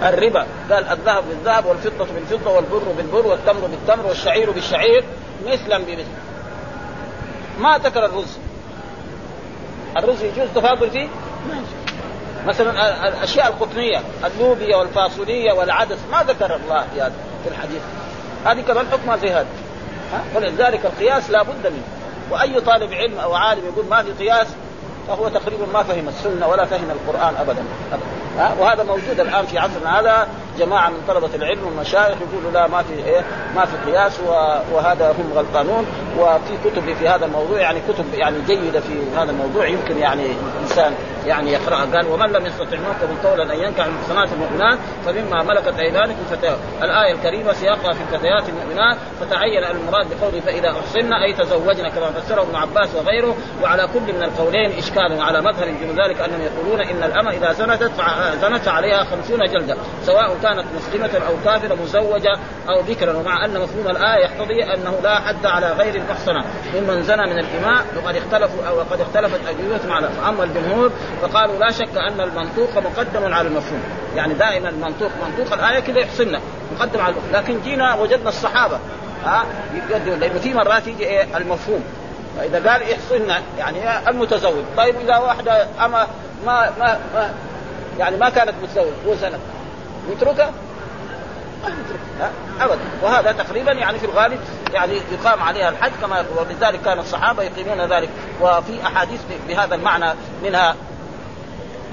الربا قال الذهب بالذهب والفضة بالفضة والبر بالبر والتمر بالتمر والشعير بالشعير مثلا بمثل ما ذكر الرز الرز يجوز تفاضل فيه؟ مثلا الأشياء القطنية اللوبيا والفاصوليه والعدس ما ذكر الله في هذا في الحديث. هذه كمان حكمها زي هذا ولذلك القياس لا بد منه. وأي طالب علم أو عالم يقول ما في قياس فهو تقريبا ما فهم السنة ولا فهم القرآن ابدا, أبداً. وهذا موجود الآن في عصرنا هذا. جماعة من طلبة العلم والمشايخ يقولوا لا ما في إيه؟ ما في قياس وهذا هم غلطانون. وفي كتب في هذا الموضوع يعني كتب يعني جيدة في هذا الموضوع. يمكن يعني الإنسان يعني يقرأها. قال ومن لم يستطع منكم قولا أن ينكح المحصنات المؤمنات فمما ملكت أيمانكم فتيات الآية الكريمة سياقها في الفتيات المؤمنات فتعين المراد بقوله فإذا أحصن أي تزوجن كما فسره ابن عباس وغيره. وعلى كل من القولين إشكال وعلى مظهر من ذلك أنهم يقولون إن الأمة إذا زنت زنت عليها خمسون جلده سواء كانت مسلمة أو كافرة مزوجة أو ذكرا ومع أن مفهوم الآية يقتضي أنه لا حد على غير المحصنة ممن زنى من الاماء وقد اختلفوا أو قد اختلفت اجوبتهم على أما الجمهور فقالوا لا شك أن المنطوق مقدم على المفهوم. يعني دائما المنطوق منطوق الآية كذا يحصلنا مقدم على المفهوم. لكن جينا وجدنا الصحابة ها يقدمون لأنه في مرات يجي إيه؟ المفهوم. فإذا قال احصلنا يعني المتزوج. طيب إذا واحدة أما ما ما, ما يعني ما كانت متزوجه وزنت نتركها ابدا. وهذا تقريبا يعني في الغالب يعني يقام عليها الحج كما ولذلك كان الصحابة يقيمون ذلك. وفي أحاديث بهذا المعنى منها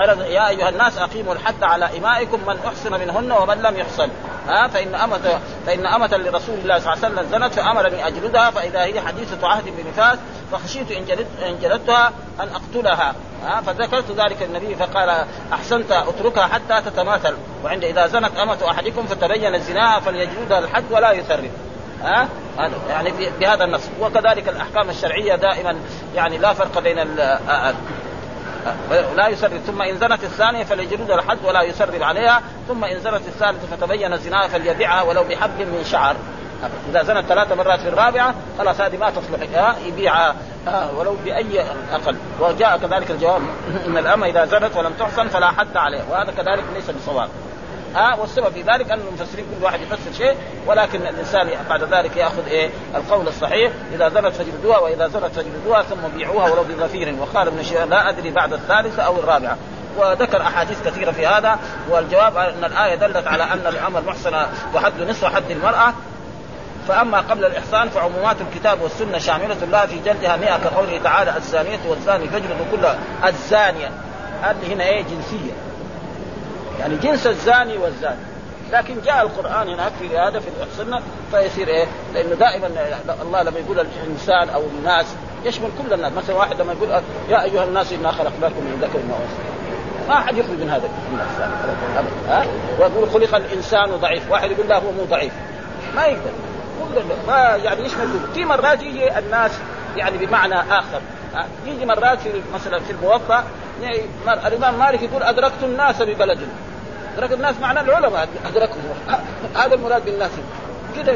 يا أيها الناس أقيموا الحد على إمائكم من أحسن منهن ومن لم يحسن. ها فإن امه فإن أمة لرسول الله صلى الله عليه وسلم زنت فأمرني أجلدها فإذا هي حديثة عهد بنفاس فخشيت إن إن جلدتها أن أقتلها. ها فذكرت ذلك النبي فقال أحسنت أتركها حتى تتماثل. وعند إذا زنت أمة أحدكم فتبين زناها فليجلدها الحد ولا يثرب ها يعني بهذا النص. وكذلك الأحكام الشرعية دائما يعني لا فرق بين لا يثرب ثم إن زنت الثانية فليجلدها الحد ولا يثرب عليها. ثم إن زنت الثالثة فتبين زناها فليبعها ولو بحبل من شعر. إذا زنت ثلاث مرات في الرابعة خلاص هذه ما تصلح. يبيعها. ولو بأي أقل. وجاء كذلك الجواب. إن الأمة إذا زنت ولم تحصن فلا حد عليها. وهذا كذلك ليس بصواب. ها والسبب في ذلك أن المفسرين كل واحد يفسر شيء ولكن الإنسان بعد ذلك يأخذ إيه؟ القول الصحيح إذا زنت فجلدوها وإذا زنت فجلدوها ثم بيعوها ولو بظفير وقال ابن شيخ لا أدري بعد الثالثة أو الرابعة. وذكر أحاديث كثيرة في هذا والجواب أن الآية دلت على أن الامر محسنه وحد نصف حد المرأة. فأما قبل الاحصان فعمومات الكتاب والسنة شاملة لا في جلدها 100 كقوله تعالى الزانية والزاني فاجلدوا كل الزانية. هذه هنا إيه؟ جنسية. يعني جنس الزاني والزاني. لكن جاء القرآن هناك في هذا في الاحصنه فيصير إيه؟ لأنه دائما الله لما يقول الإنسان أو الناس يشمل كل الناس، مثلا واحد لما يقول يا أيها الناس إنا خلقناكم من ذكر وأنثى. ما أحد يخرج من هذا الناس ها؟ ويقول خلق الإنسان ضعيف، واحد يقول لا هو مو ضعيف. ما يقدر. كل ما يعني يشمل كله، في مرات يجي الناس يعني بمعنى آخر. يجي مرات في مثلا في الموفى يعني الإمام مالك يقول أدركت الناس ببلدنا ادرك الناس معناه العلماء أدركهم. <laughs> هذا المراد بالناس. كده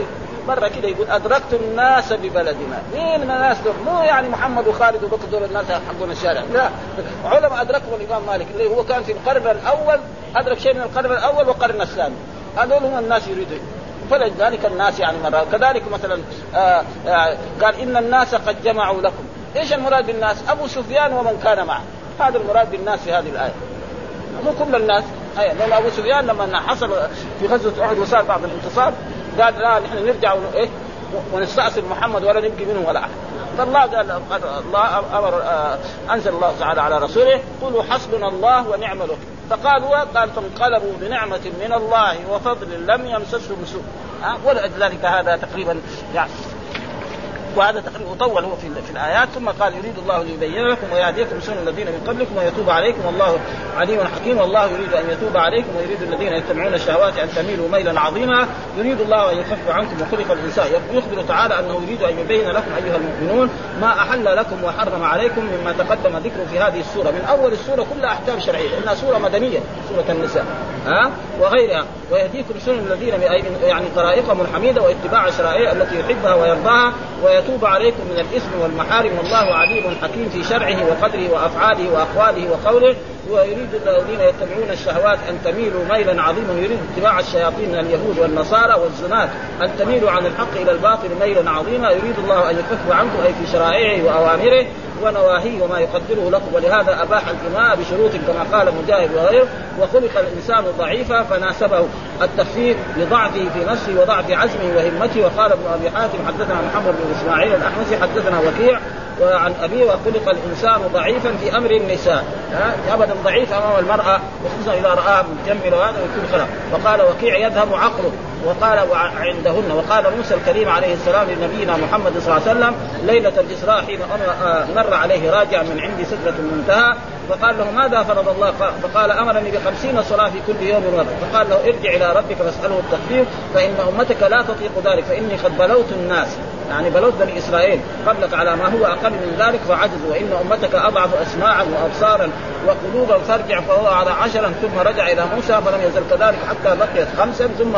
مرة كده يقول أدركت الناس ببلدنا مين الناس دول؟ مو يعني محمد وخالد وبكر دول الناس حقون الشارع. لا. علماء أدركهم الإمام مالك. اللي هو كان في القرن الأول أدرك شيء من القرن الأول والقرن الثاني. هذول هم الناس يريدون. فلذلك الناس يعني مرة. كذلك مثلا آآ آآ قال إن الناس قد جمعوا لكم. إيش المراد بالناس؟ أبو سفيان ومن كان معه. هذا المراد بالناس في هذه الآية. مو كل الناس. أي لأن أبو سفيان لما حصل في غزوة أحد وصار بعض الانتصار قال لا نحن نرجع إيه ونستأصل محمد ولا نبقي منه ولا أحد. فالله قال الله أمر آه أنزل الله تعالى على رسوله قولوا حسبنا الله ونعم الوكيل. فقالوا قال فانقلبوا بنعمة من الله وفضل لم يمسسهم سوء. ولذلك هذا تقريبا يعني وهذا تقريبا طول هو في, في الآيات. ثم قال يريد الله ليبين لكم ويهديكم سنن الذين من قبلكم ويتوب عليكم. والله عليم حكيم. والله يريد أن يتوب عليكم ويريد الذين يتبعون الشهوات أن تميلوا ميلا عظيما. يريد الله أن يخفف عنكم وخلق الإنسان يخبر تعالى أنه يريد أن يبين لكم أيها المؤمنون ما أحل لكم وحرم عليكم مما تقدم ذكره في هذه السورة. من أول السورة كلها أحكام شرعية. لانها سورة مدنية سورة النساء. ها؟ وغيرها. ويهديكم سنن الذين يعني طرائقهم الحميدة واتباع الشرائع التي يحبها ويرضاها ويتوب عليكم من الإثم والمحارم والله عليم حكيم في شرعه وقدره وأفعاله وأقواله وقوله ويريد الذين يتبعون الشهوات أن تميلوا ميلا عظيما يريد اتباع الشياطين من اليهود والنصارى والزنات أن تميلوا عن الحق إلى الباطل ميلا عظيما يريد الله أن يخفف عنكم أي في شرائعه وأوامره ونواهيه وما يقدره لكم. ولهذا أباح الإماء بشروط كما قال مجاهد وغيره وخلق الإنسان ضعيفا فناسبه. التخفيف لضعفه في نفسه وضعف عزمه وهمته. وقال ابن أبي حاتم حدثنا محمد بن إسماعيل الأحمسي حدثنا وكيع وعن أبيه وخلق الإنسان ضعيفا في أمر النساء. ابدا ضعيف أمام المرأة وخصوصا إذا رآها مجمله وهذا يكون خلاف. وقال وكيع يذهب عقله. وقال عندهن وقال موسى الكريم عليه السلام لنبينا محمد صلى الله عليه وسلم ليلة الإسراء حين مر عليه راجع من عند سدرة المنتهى فقال له ماذا فرض الله؟ فقال أمرني بخمسين صلاة في كل يوم مرة فقال له ارجع إلى ربك فاسأله التخفيف فإن أمتك لا تطيق ذلك فإني قد بلوت الناس. يعني بلوت بني إسرائيل قبلك على ما هو أقل من ذلك فعجزوا وإن أمتك أضعف اسماعا وابصارا وقلوبا فارجع فهو على عشرا ثم رجع إلى موسى فلم يزل كذلك حتى بقيت خمسا ثم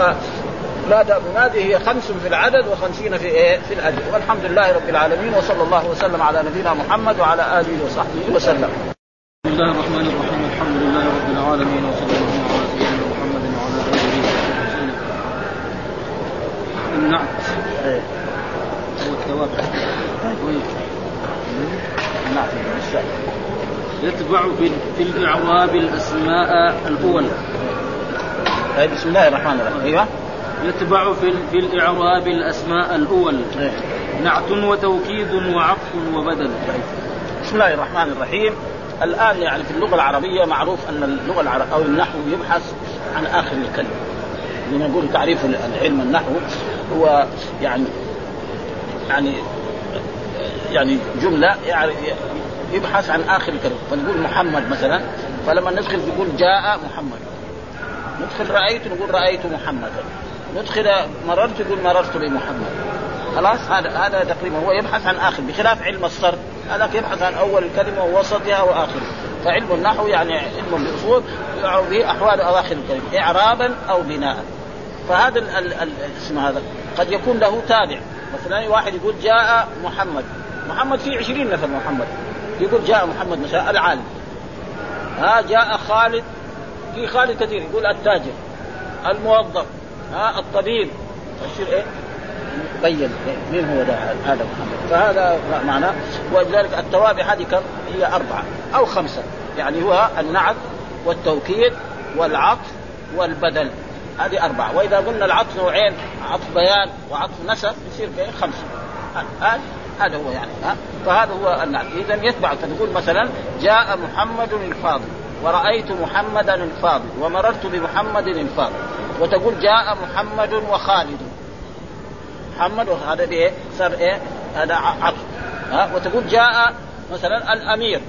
نادى منادي هي خمس في العدد وخمسين في إيه؟ في الاجر والحمد لله رب العالمين وصلى الله وسلم على نبينا محمد وعلى آله وصحبه وسلم. بسم الله الرحمن الرحيم الحمد لله رب العالمين وصلى الله على سيدنا محمد وعلى آله وصحبه وسلم. النعت يتبع في الإعراب الأسماء الأول. طيب بسم الله الرحمن الرحيم. أيوه. يتبع في في الإعراب الأسماء الأول. إيه. نعت وتوكيد وعطف وبدل. بسم الله الرحمن الرحيم. الآن يعني في اللغة العربية معروف أن اللغة العربيه أو النحو يبحث عن آخر الكلمة. لما نقول تعريف العلم النحو هو يعني يعني يعني جملة يعني يبحث عن آخر الكلمة فنقول محمد مثلا فلما ندخل نقول جاء محمد. ندخل رأيت نقول رأيت محمدا ندخل مررت يقول مررت بمحمد خلاص؟ هذا هذا تقريبا هو يبحث عن آخر بخلاف علم الصرف. هذاك يبحث عن أول الكلمة ووسطها واخرها فعلم النحو يعني علم بالاصول يعرف به احوال أواخر الكلمة اعرابا أو بناء. فهذا ال- ال- الاسم هذا قد يكون له تابع. مثلا واحد يقول جاء محمد. محمد في عشرين نفر محمد. يقول جاء محمد مثلا العالم. ها جاء خالد. في خالد كثير يقول التاجر الموظف ها الطبيب. يصير إيه؟ بين مين هو هذا محمد. فهذا معناه. ولذلك التوابع هذه كم؟ هي أربعة أو خمسة. يعني هو النعت والتوكيد والعطف والبدل هذه أربعة. وإذا قلنا العطف نوعين عطف بيان وعطف نسب يصير كيف خمسة. هذا هذا هو يعني ها؟ فهذا هو النعت إذا يتبع. فتقول مثلا جاء محمد الفاضل ورأيت محمدا الفاضل ومررت بمحمد الفاضل. وتقول جاء محمد وخالد. محمد وهذا بايه؟ صار إيه؟ هذا عطف. ها؟ وتقول جاء مثلا الأمير.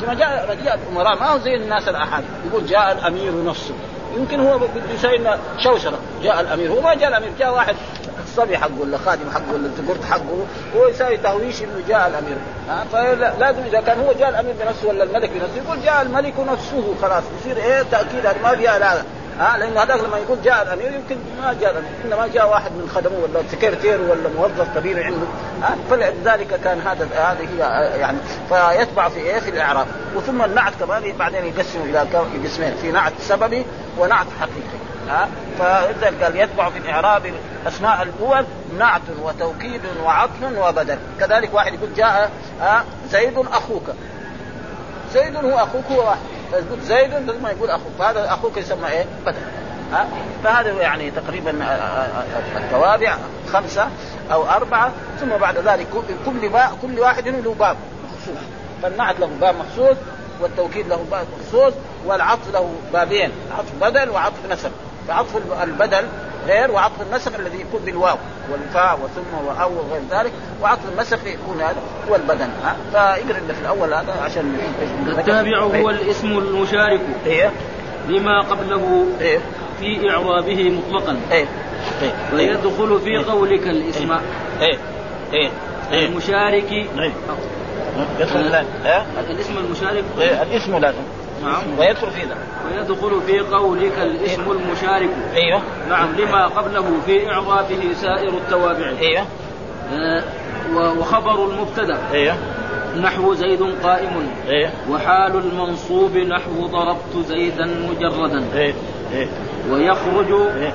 كما جاء جاء الامراء ما هو زي الناس الاحاد يقول جاء الأمير نفسه. يمكن هو بده يسوي شوشرة. جاء الأمير. هو ما جاء الأمير جاء واحد الصبي حقه ولا خادم حقه ولا الزقرت حقه هو يسوي تهويش إنه جاء الأمير. ها؟ فلازم إذا كان هو جاء الأمير بنفسه ولا الملك بنفسه يقول جاء الملك نفسه خلاص. يصير إيه؟ تأكيد ما فيها لا ها لأنه هذاك لما يقول جاء الأمير يمكن ما جاء الأمير إنما جاء واحد من خدمه ولا سكرتير ولا موظف كبير عنده. ها فلذلك كان هذا هذه يعني فيتبع في إيه في الإعراب. وثم النعت كمان بعدين يقسم إلى قسمين في نعت سببي ونعت حقيقي. ها فلذلك قال يتبع في الإعراب الاسماء الأول نعت وتوكيد وعطف وبدل. كذلك واحد يقول جاء زيد أخوك. زيد هو أخوك هو واحد. فيقول زيد ثم يقول أخوك. فهذا أخوك يسمى إيه؟ بدل ها؟ فهذا يعني تقريبا التوابع خمسة أو أربعة. ثم بعد ذلك كل با كل واحد له باب مخصوص. فالنعت له باب مخصوص والتوكيد له باب مخصوص والعطف له بابين عطف بدل وعطف نسب. فعطف البدل غير وعطف النسق الذي يكون بالواو والفاء وثم وأو وغير ذلك وعطف النسق يكون هذا هو البدن ها؟ فيقرا اللي في الأول هذا عشان التابع هو الاسم المشارك إيه. لما قبله إيه. في إعرابه مطلقا. إيه. إيه. ويدخل في قولك الاسم. إيه. إيه. إيه. المشارك. إيه. يدخل الاسم المشارك. إيه. الاسم لازم نعم. ويدخل في ذا ويدخل في قولك الاسم المشارك. إيوه. نعم لما قبله في إعرابه سائر التوابع. إيوه. آه، وخبر المبتدأ. إيوه. نحو زيد قائم. أيوه وحال المنصوب نحو ضربت زيدا مجردا. إيه. إيه. ويخرج إيه.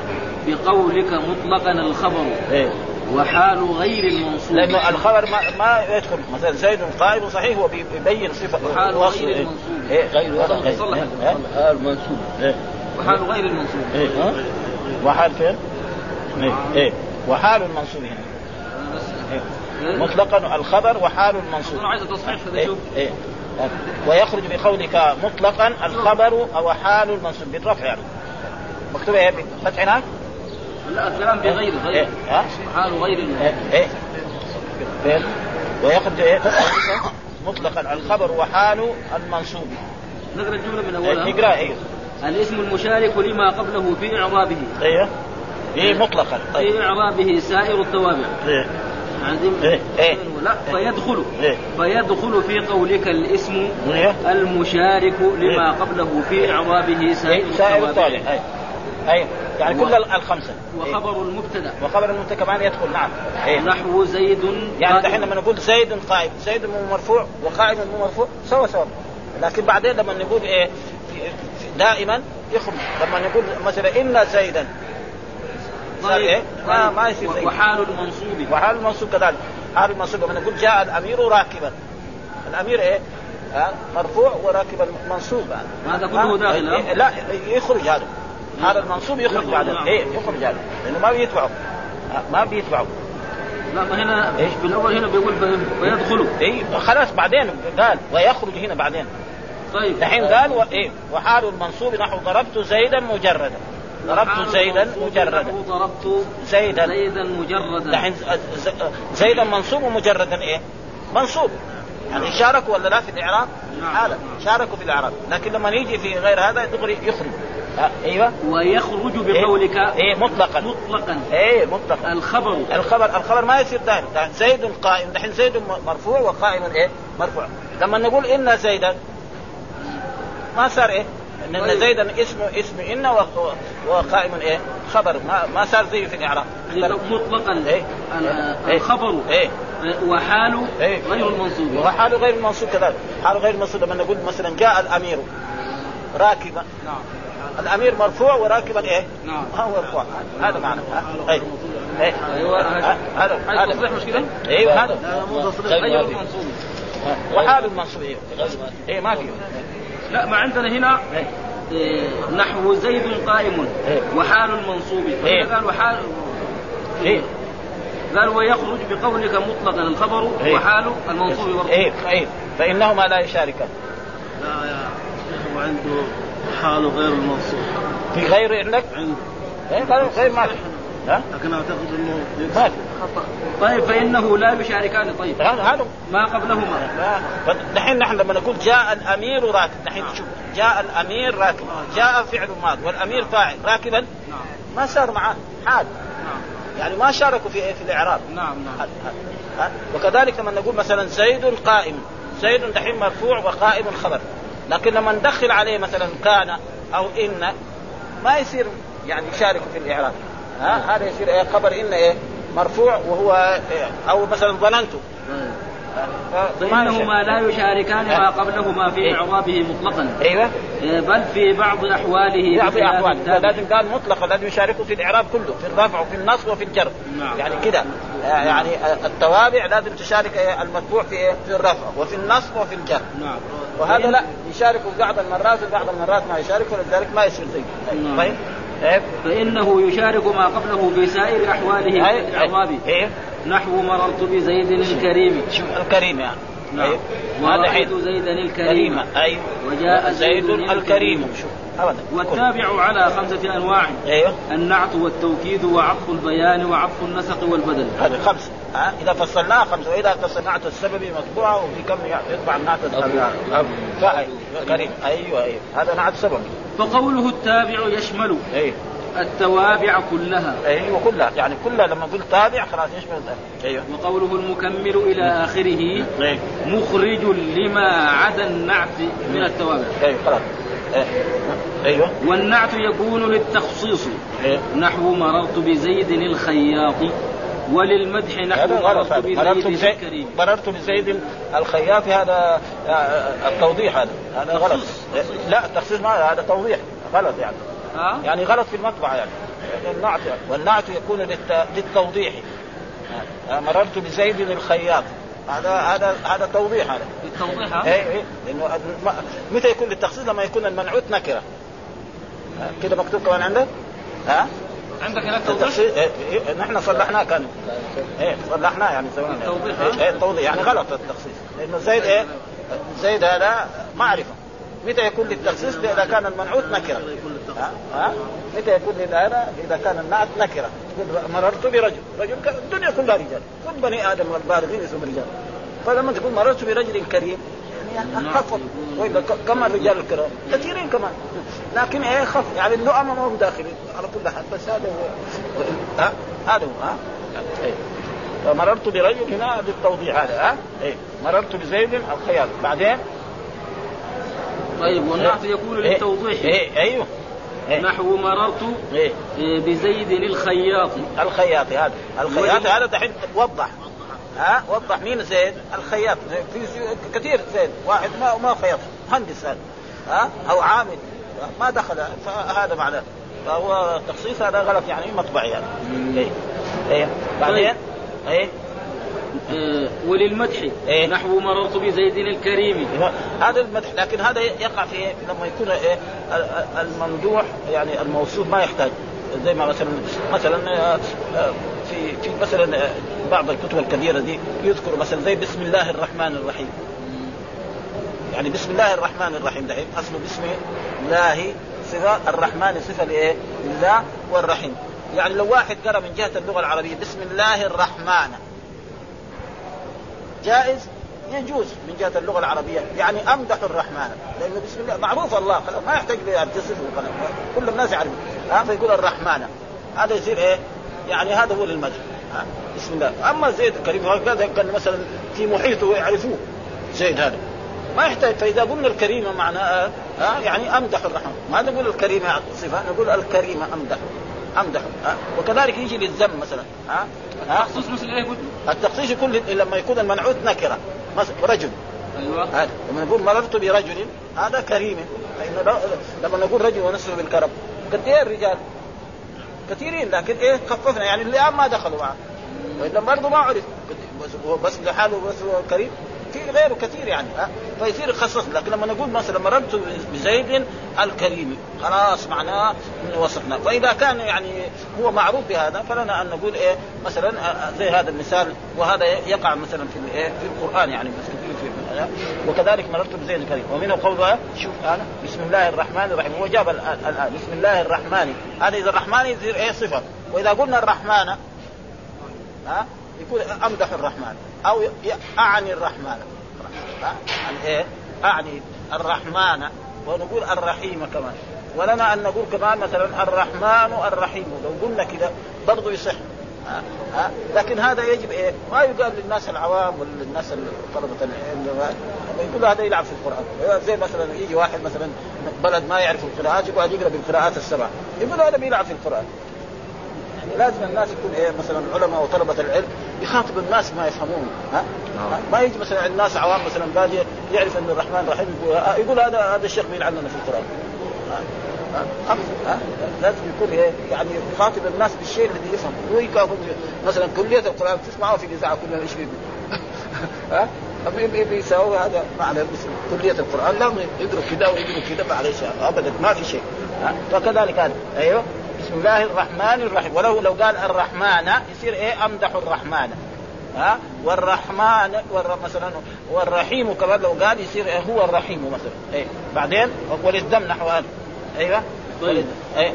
بقولك مطلقا الخبر. إيه. وحال غير المنصوب لأنه الخبر ما ما يدخل مثلا زيد قائم صحيح هو بيبين صفة وحال غير إيه. المنصوب. إيه غير إيه. إيه. حال منصوب إيه وحال غير المنصوب إيه؟ وحال فين؟ إيه إيه وحال المنصوب هنا إيه. مطلقا الخبر وحال المنصوب أنا عايز تصحيح إيه. إيه. ويخرج بقولك مطلقا الخبر أو حال المنصوب بالرفع يعني مكتوبه إيه بفتح هناك؟ لا الكلام بغير غير ها؟ حال غير المنصوب فين؟ ويخرج إيه مطلقا الخبر وحال المنصوب. نقرأ الجملة من إيه. اولها نقرا إيه. الاسم المشارك لما قبله في إعرابه. إيه. إيه مطلقا. طيب. في إعرابه سائر التوابع. إيه. عندهم إيه. إيه. لا فيدخل. إيه. فيدخل في قولك الاسم إيه. المشارك لما قبله في إعرابه سائر إيه. سائر التوابع. الطالع إيه إيه يعني كل الخمسة. وخبر المبتدأ. وخبر المبتدأ كمان يدخل نعم. إيه. نحو زيد يعني. دحين لما نقول زيد قائم زيد مو مرفوع وقائم مو مرفوع سوا سوا. لكن بعدين لما نقول إيه دائما يخرج. لما نقول مثلا إن زيدا. صار طيب. إيه؟ ما طيب. ما يصير زيد. وحال المنصوب. وحال المنصوب كذلك. حال المنصوب لما نقول جاء الأمير راكبا. الأمير إيه؟ مرفوع وراكبا منصوب هذا كله داخل،؟ إيه لا يخرج هذا. هذا المنصوب يخرج يخرج، بعد نعم. إيه يخرج هذا لأنه ما بيتبعه ها، ما بيتبعه لا ما هنا إيه؟ في الأول هنا بيقول فيدخل اي خلاص بعدين قال ويخرج هنا بعدين. طيب. دحين قال و... إيه وحال المنصوب نحو ضربت زيدا مجردا. ضربت زيدا مجردا. ضربت زيدا. زيدا مجردا. دحين ز- ز- زيدا منصوب ومجردا إيه؟ منصوب. يعني شاركوا ولا لا في الإعراب؟ نعم. هذا شاركوا في الإعراب. لكن لما يجي في غير هذا دغري يخرج. ها، أيوه. ويخرج بقولك إيه مطلقا. مطلقا. إيه مطلقا. الخبر. الخبر الخبر ما يصير دائما. دحين زيد قائم. دحين زيد مرفوع وقائم إيه؟ مرفوع. لما نقول إن زيدا ما صار إيه؟ إن إن طيب. زيدا اسمه اسم إن وقائم إيه؟ خبر. ما ما صار زيه في الإعراب. مطلقا. إيه. إيه. الخبر. إيه. وحال إيه. غير المنصوب. وحاله غير المنصوب كذلك. حاله غير المنصوب لما نقول مثلا جاء الأمير راكبا. نعم. الأمير مرفوع وراكبا إيه؟ نعم. هو مرفوع. هذا معنى. ها؟ إيه. إيه. أيوه. هذا هذا. تصريح مش كده؟ أيوه هذا. غير المنصوب. وحال المنصوب. إيه إيه ما في. لا ما عندنا هنا إيه. إيه، نحو زيد قائم إيه. وحال المنصوب. إيه. قال وحال إيه. قال ويخرج بقولك مطلقا. الخبر إيه. وحال المنصوب برضه إيه. إيه فإنهما لا يشاركان. لا يا شيخ عنده حاله غير المنصوب. في غير عندك عنده. إيه غير غير ما ها؟ لكن أعتقد إنه ما في. طيب فإنه لا يشاركان. طيب. هذا هذا. ما قبلهما. دحين نحن لما نقول جاء الأمير راكب. دحين شوف جاء الأمير راكب. جاء فعل ماض والأمير فاعل. راكبا؟ نعم. ما صار معاه. حال. يعني ما شاركوا في في الإعراب. نعم نعم. هذا. ها؟ وكذلك لما نقول مثلا زيد قائم. زيد دحين مرفوع وقائم خبر. لكن لما ندخل عليه مثلا كان أو إن ما يصير يعني يشارك في الإعراب. ها؟ هذا يصير إيه؟ خبر إن إيه؟ مرفوع وهو إيه؟ أو مثلا ظننت ها؟ فإنهما لا يشاركان ما قبلهما في إيه. إعرابه مطلقا أيوه إيه، بل في بعض أحواله في أحوال التابع. لازم قال مطلقا لازم يشاركوا في الإعراب كله في الرفع وفي النصب وفي الجر نعم. يعني كده آه، يعني آه، التوابع لازم تشارك إيه؟ المتبوع في إيه؟ في الرفع وفي النصب وفي الجر نعم وهذا لا يشاركوا بعض المرات وبعض المرات ما يشاركوا ولذلك ما يصير زي نعم. طيب إيه؟ فإنه يشارك ما قبله في سائر أحواله في الإعراب نحو مررت بزيد الكريم. شوف الكريم يعني. نعم. أيوه. ورأيت زيدا الكريم. أيوه وجاء زيد الكريم. شوف أبدا. والتابع على خمسة أنواع. أيوه. النعت والتوكيد وعطف البيان وعطف النسق والبدل. هذه خمسة. ها؟ إذا فصلناها خمسة. وإذا تصنعت السببي مطبوعة وفي كم يطبع النعت فأي كريم. أيوه أيوه. هذا نعت سببي فقوله التابع يشمل. أيوه التوابع كلها. أيوه كلها يعني كلها لما قلت تابع خلاص يشمل أيوه. وقوله المكمل إلى آخره أيوه مخرج لما عدا النعت من التوابع. أيوه خلاص. أيوه. والنعت يكون للتخصيص. أيوه نحو مررت بزيد الخياط وللمدح نحو غلط مررت بزيد مررت بزيد الخياط هذا آه، التوضيح هذا. هذا غلط. لا التخصيص ما هذا توضيح. غلط يعني. ها؟ يعني غلط في المطبعة يعني. النعت يعني. والنعت يكون للت... للتوضيح. مررت بزيد الخياط. هذا هذا هذا توضيح هذا. للتوضيح ها؟ اي اي لأنه الم... متى يكون للتخصيص؟ لما يكون المنعوت نكرة. كده مكتوب كمان عندك؟ ها؟ عندك هناك توضيح؟ التخصيص إيه إيه نحن صلحناه كان. إيه صلحناه يعني سوينا التوضيح، إيه؟ إيه التوضيح. يعني غلط التخصيص. لأنه زيد إيه؟ زيد هذا معرفه متى يكون للتخصيص؟ إذا كان المنعوت نكره ها؟ ها؟ متى يكون لهذا إذا كان النعت نكره مررت برجل. رجل الدنيا كلها رجال. كل بني آدم والبالغين يسموا رجال. فلما تقول مررت برجل كريم يعني خفض. وإلا ك- كم الرجال الكرام. كثيرين كمان. لكن إيه خف يعني اللؤم ما هو داخل على كل حال. بس هذا هو. ها؟ هذا هو. ها؟ إيه. فمررت برجل هنا للتوضيح هذا. ها؟ إيه. مررت بزيد الخياط. بعدين؟ طيب والنعت يكون للتوضيح إيه. أيوه. إيه. نحو مررت إيه. بزيد الخياط الخياط هذا. الخياط هذا دحين وضح. ها؟ وضح. مين زيد الخياط. في كثير زيد واحد ما ما خياط. مهندس هذا. ها؟ أو عامل. ما دخل. فهذا معناه. فهو التخصيص هذا غلط يعني مطبعي يعني إيه. إيه. بعدين؟ إيه. آه، وللمدح. إيه. نحو مررت بزيد الكريم. هذا المدح لكن هذا يقع في إيه؟ لما يكون إيه؟ ال- الممدوح يعني الموصوف ما يحتاج. زي ما مثلا مثلا آه، آه، في في مثلا بعض الكتب الكبيرة دي يذكر مثلا زي بسم الله الرحمن الرحيم. يعني بسم الله الرحمن الرحيم دحين أصله بسم الله صفة الرحمن صفة لإيه؟ لله والرحيم. يعني لو واحد قرأ من جهة اللغة العربية بسم الله الرحمن جائز يجوز من جهة اللغة العربية يعني أمدح الرحمن. لأنه بسم الله معروف الله خلاص ما يحتاج خلاص كل الناس يعرفون. ها فيقول الرحمن. هذا يصير إيه؟ يعني هذا هو للمدح بسم الله. أما زيد الكريم هذا كان مثلا في محيطه يعرفوه زيد هذا. ما يحتاج. فإذا قلنا الكريمه معناها ها يعني أمدح الرحمن. ما نقول الكريمه صفة نقول الكريمه أمدح. أمدح. ها وكذلك يجي للذم مثلا. ها ها؟ تخصيص مثل إيه قلت؟ التخصيص يكون لما يكون المنعوت نكرة. مثلا رجل. أيوه. هذا. لما نقول مررت برجل هذا كريم. لما نقول رجل ونسبه بالكرم. كثير رجال. كثيرين لكن إيه؟ خففنا. يعني اللي ما دخلوا معه. وإلا برضه ما عرف. بس لحاله بس كريم. في غيره كثير يعني ها؟ فيصير يخصص لكن لما نقول مثلا مررت بزيد الكريم خلاص معناه وصفنا. فإذا كان يعني هو معروف بهذا فلنا أن نقول إيه مثلا زي هذا المثال وهذا يقع مثلا في الايه في القرآن يعني كثير وكذلك مررت بزيد الكريم. ومنه قول شوف أنا بسم الله الرحمن الرحيم. هو جاب الان بسم الله الرحمن. هذا إذا الرحمن يصير إيه صفة؟ وإذا قلنا الرحمن ها؟ يقول أمدح الرحمن. أو أعني الرحمن. ها يعني إيه؟ أعني الرحمن. ونقول الرحيم كمان. ولنا أن نقول كمان مثلا الرحمن الرحيم. لو قلنا كذا برضه يصح. ها؟ ها؟ لكن هذا يجب إيه؟ ما يقال للناس العوام ولا للناس طلبه العلم. يقول هذا يلعب في القرآن. زي مثلا يجي واحد مثلا بلد ما يعرف القراءات يقعد يقرأ بالقراءات السبع يقول هذا بيلعب في القرآن. يعني لازم الناس يكون إيه مثلا العلماء وطلبة العلم يخاطب الناس ما يفهمون ها؟ ها؟ ما يجي مثلا الناس عوام مثلا بادية يعرف إن الرحمن رحيم يقول, آه، يقول هذا هذا الشيخ بيلعننا في القرآن ها؟ ها؟ لازم يكون إيه يعني يخاطب الناس بالشيء الذي يفهم هو يكافئ مثلا كلية القرآن تسمعوا في الإذاعة كلها إيش بيقول <laughs> ها بي- بي- بيساووا هذا معنى بس- كلية القرآن لا يدرك كذا ويدرك كذا معلش أبدا ما في شيء ها؟ فكذلك هذا أيوه بسم الله الرحمن الرحيم. ولو لو قال الرحمن يصير إيه؟ أمدح الرحمن. ها؟ والرحمن والر... مثلا والرحيم كمان لو قال يصير هو الرحيم مثلا. إيه؟ بعدين؟ وللذم نحو هذا. أيوه؟ طيب. إيه؟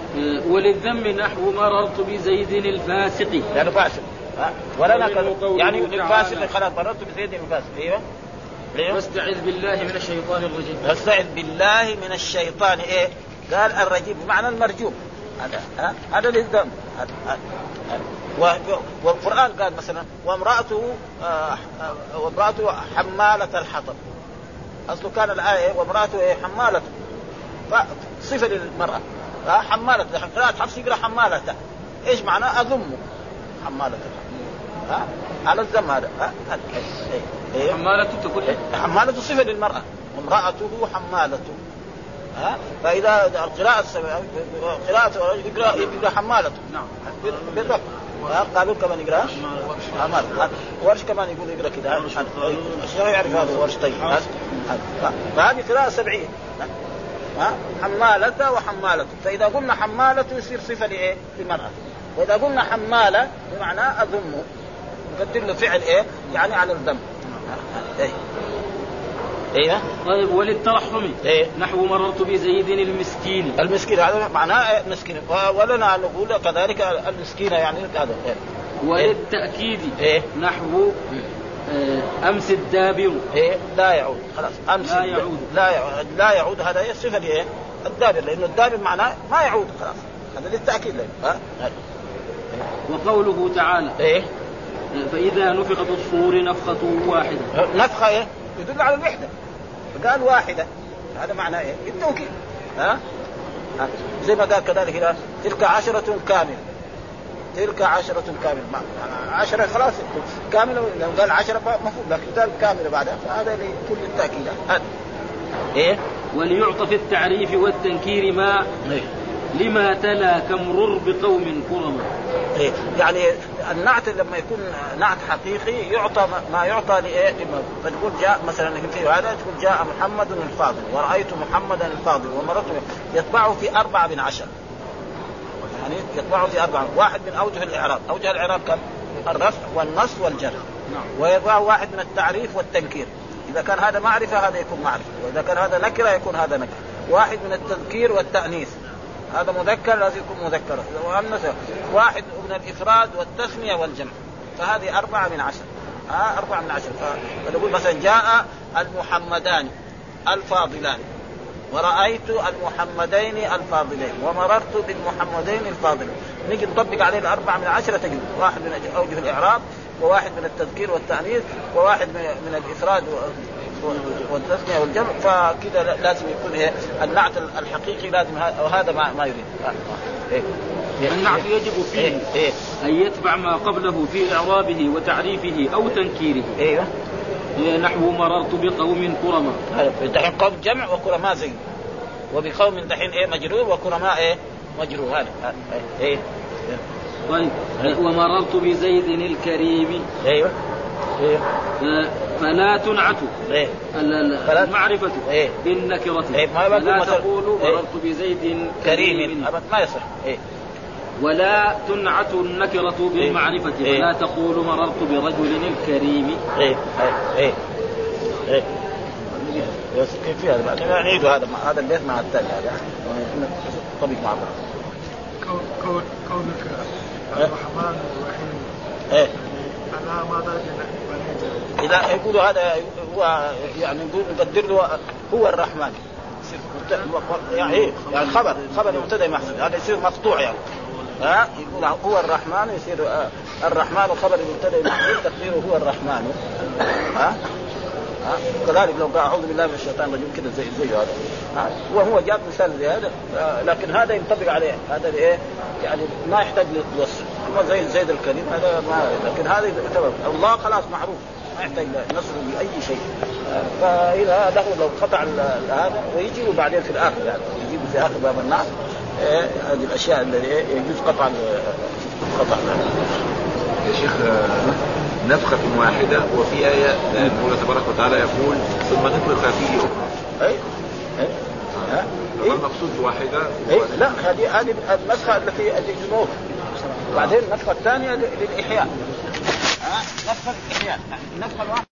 وللذم نحو مررت بزيد الفاسق. يعني فاسق. ولنا يعني. الفاسق خلاص مررت بزيد الفاسق. أيوه؟ أيوه؟ واستعذ بالله من الشيطان الرجيم. واستعذ بالله من الشيطان. إيه؟ قال الرجيم. بمعنى المرجوم. هذا؟ هذا للذنب. هذا- والقرآن قال مثلا وامرأته آه، آه، وامرأته حمالة الحطب. اصله كان الآية وامرأته إيه؟ حمالة. صفة للمرأة. حمالة. قراءة حفص يقرا حمالة. إيش معناه أذمه. حمالة الحطب. ها؟ على الذم هذا. إيه. إيه. حمالة تقول حمالة صفة للمرأة. وامرأته حمالة. ها؟ فإذا القراءة السبع قراءة يقرأ يقرأ حمالة. نعم. بالرفع؟ قالوا كمان يقرأ؟ حمالة. ورش كمان يقول يقرأ كذا الشيخ يعرف هذا ورش طيب. ها؟ ها؟ فهذه قراءة سبعية ها؟ حمالة وحمالة. فإذا قلنا حمالة يصير صفة لإيه؟ للمرأة. وإذا قلنا حمالة بمعنى نقدر له فعل إيه؟ يعني على الذم؟ إيه. أيوه طيب وللترحم. إيه؟ نحو مررت بزيد المسكين. المسكين هذا معناه مسكين. ولنا ان نقول كذلك المسكين يعني هذا. إيه. وللتأكيد. إيه. نحو آه، أمس الدابر. إيه؟ لا يعود. خلاص أمس لا يعود. لا يعود. لا يعود هذا هي صفة لإيه؟ الدابر لأنه الدابر معناه ما يعود. خلاص هذا للتأكيد. له ها؟ وقوله تعالى إيه؟ آه، فإذا نفخ في الصور نفخة واحدة. نفخة إيه؟ يدل على الوحدة. فقال واحدة. هذا معناه إيه؟ التوكيد ها؟ ها؟ زي ما قال كذلك هنا تلك عشرة كاملة. تلك عشرة كاملة. ما عشرة خلاص. كاملة. لو قال عشرة مفروض لكن قال كاملة بعدها. فهذا لكل التأكيد. هذا إيه؟ وليعطى في التعريف والتنكير ما إيه. لما تلا كمرر بقوم كرما إيه؟ يعني النعت لما يكون نعت حقيقي يعطى ما يعطى لإيه؟ لما فتقول جاء مثلا في هذا تقول جاء محمد الفاضل ورأيت محمدا الفاضل ومررت به. يتبعه في أربعة من عشر. يعني يتبعه في أربعة واحد من أوجه الإعراب. أوجه الإعراب كم؟ الرفع والنص والجر. نعم. ويتبعه واحد من التعريف والتنكير. إذا كان هذا معرفة هذا يكون معرفة. وإذا كان هذا نكرة يكون هذا نكرة. واحد من التذكير والتأنيث. هذا مذكر لازم يكون مذكرا وأنثى واحد من الإفراد والتثنية والجمع. فهذه أربعة من عشر. ها أربعة من عشر. فنقول مثلا جاء المحمدان الفاضلان. ورأيت المحمدين الفاضلين. ومررت بالمحمدين الفاضلين. نيجي نطبق عليه الأربعة من عشرة تجد واحد من أوجه الإعراب وواحد من التذكير والتأنيث وواحد من الإفراد و- و- والتثنية والجمع فكذا لا- لازم يكون إيه النعت الحقيقي لازم وهذا ما ما يريد. إيه. إيه. النعت يجب فيه إيه. إيه. أن يتبع ما قبله في إعرابه وتعريفه أو تنكيره. أيوه. نحو مررت بقوم كرما. دحين قوم جمع وكرماء زي وبقوم دحين إيه مجرور وكرماء إيه مجرور. هذا. إيه. إيه. طيب. ومررت بزيد الكريم. أيوه. أيوه فلا تنعت إيه. فلا- المعرفة. إيه. بالنكرة. إيه، ما مثلا- تقول إيه. مررت بزيد كريم. أبد ما يصح. إيه. ولا تنعت النكرة بالمعرفة. إيه. فلا تقول مررت برجل الكريم. إيه. إيه. إيه. بس كيف في هذا؟ بعدين نعيد هذا؟ مع هذا البيت مع الثاني هذا. طبق مع بعض. كون كون كونك إيه. الرحمن الرحيم. إيه. على ما درجة إذا يقولوا هذا هو يعني نقول نقدر له هو الرحمن. يعني إيه؟ يعني خبر خبر مبتدا محذوف هذا يصير مقطوع يعني. ها؟ يقول هو الرحمن يصير آه، الرحمن خبر مبتدا محذوف تقديره هو الرحمن. ها؟ ها؟ كذلك لو قال أعوذ بالله من الشيطان الرجيم كذا زي زي هذا. ها؟ وهو جاب مثال زي هذا آه، لكن هذا ينطبق عليه. هذا إيه؟ يعني ما يحتاج للوصف. هو زي زيد الكريم هذا ما لكن هذا يعتبر الله خلاص معروف. ما يحتاج نصره باي شيء. آه، فإذا له لو قطع هذا ويجيبه بعدين في الآخر. يعني يجيبه في آخر باب الناس. إيه، هذه الأشياء التي إيه، يجوز قطع قطع يا شيخ آه، نفخة واحدة وفي آية آه، المولى تبارك وتعالى يقول ثم نفخ فيه أخرى اي اي ها إيه؟ المقصود بواحدة اي لا هذه هذه النسخة التي التي بعدين النسخة الثانية للإحياء. نفخه احياء يعني النفخه الواحدة.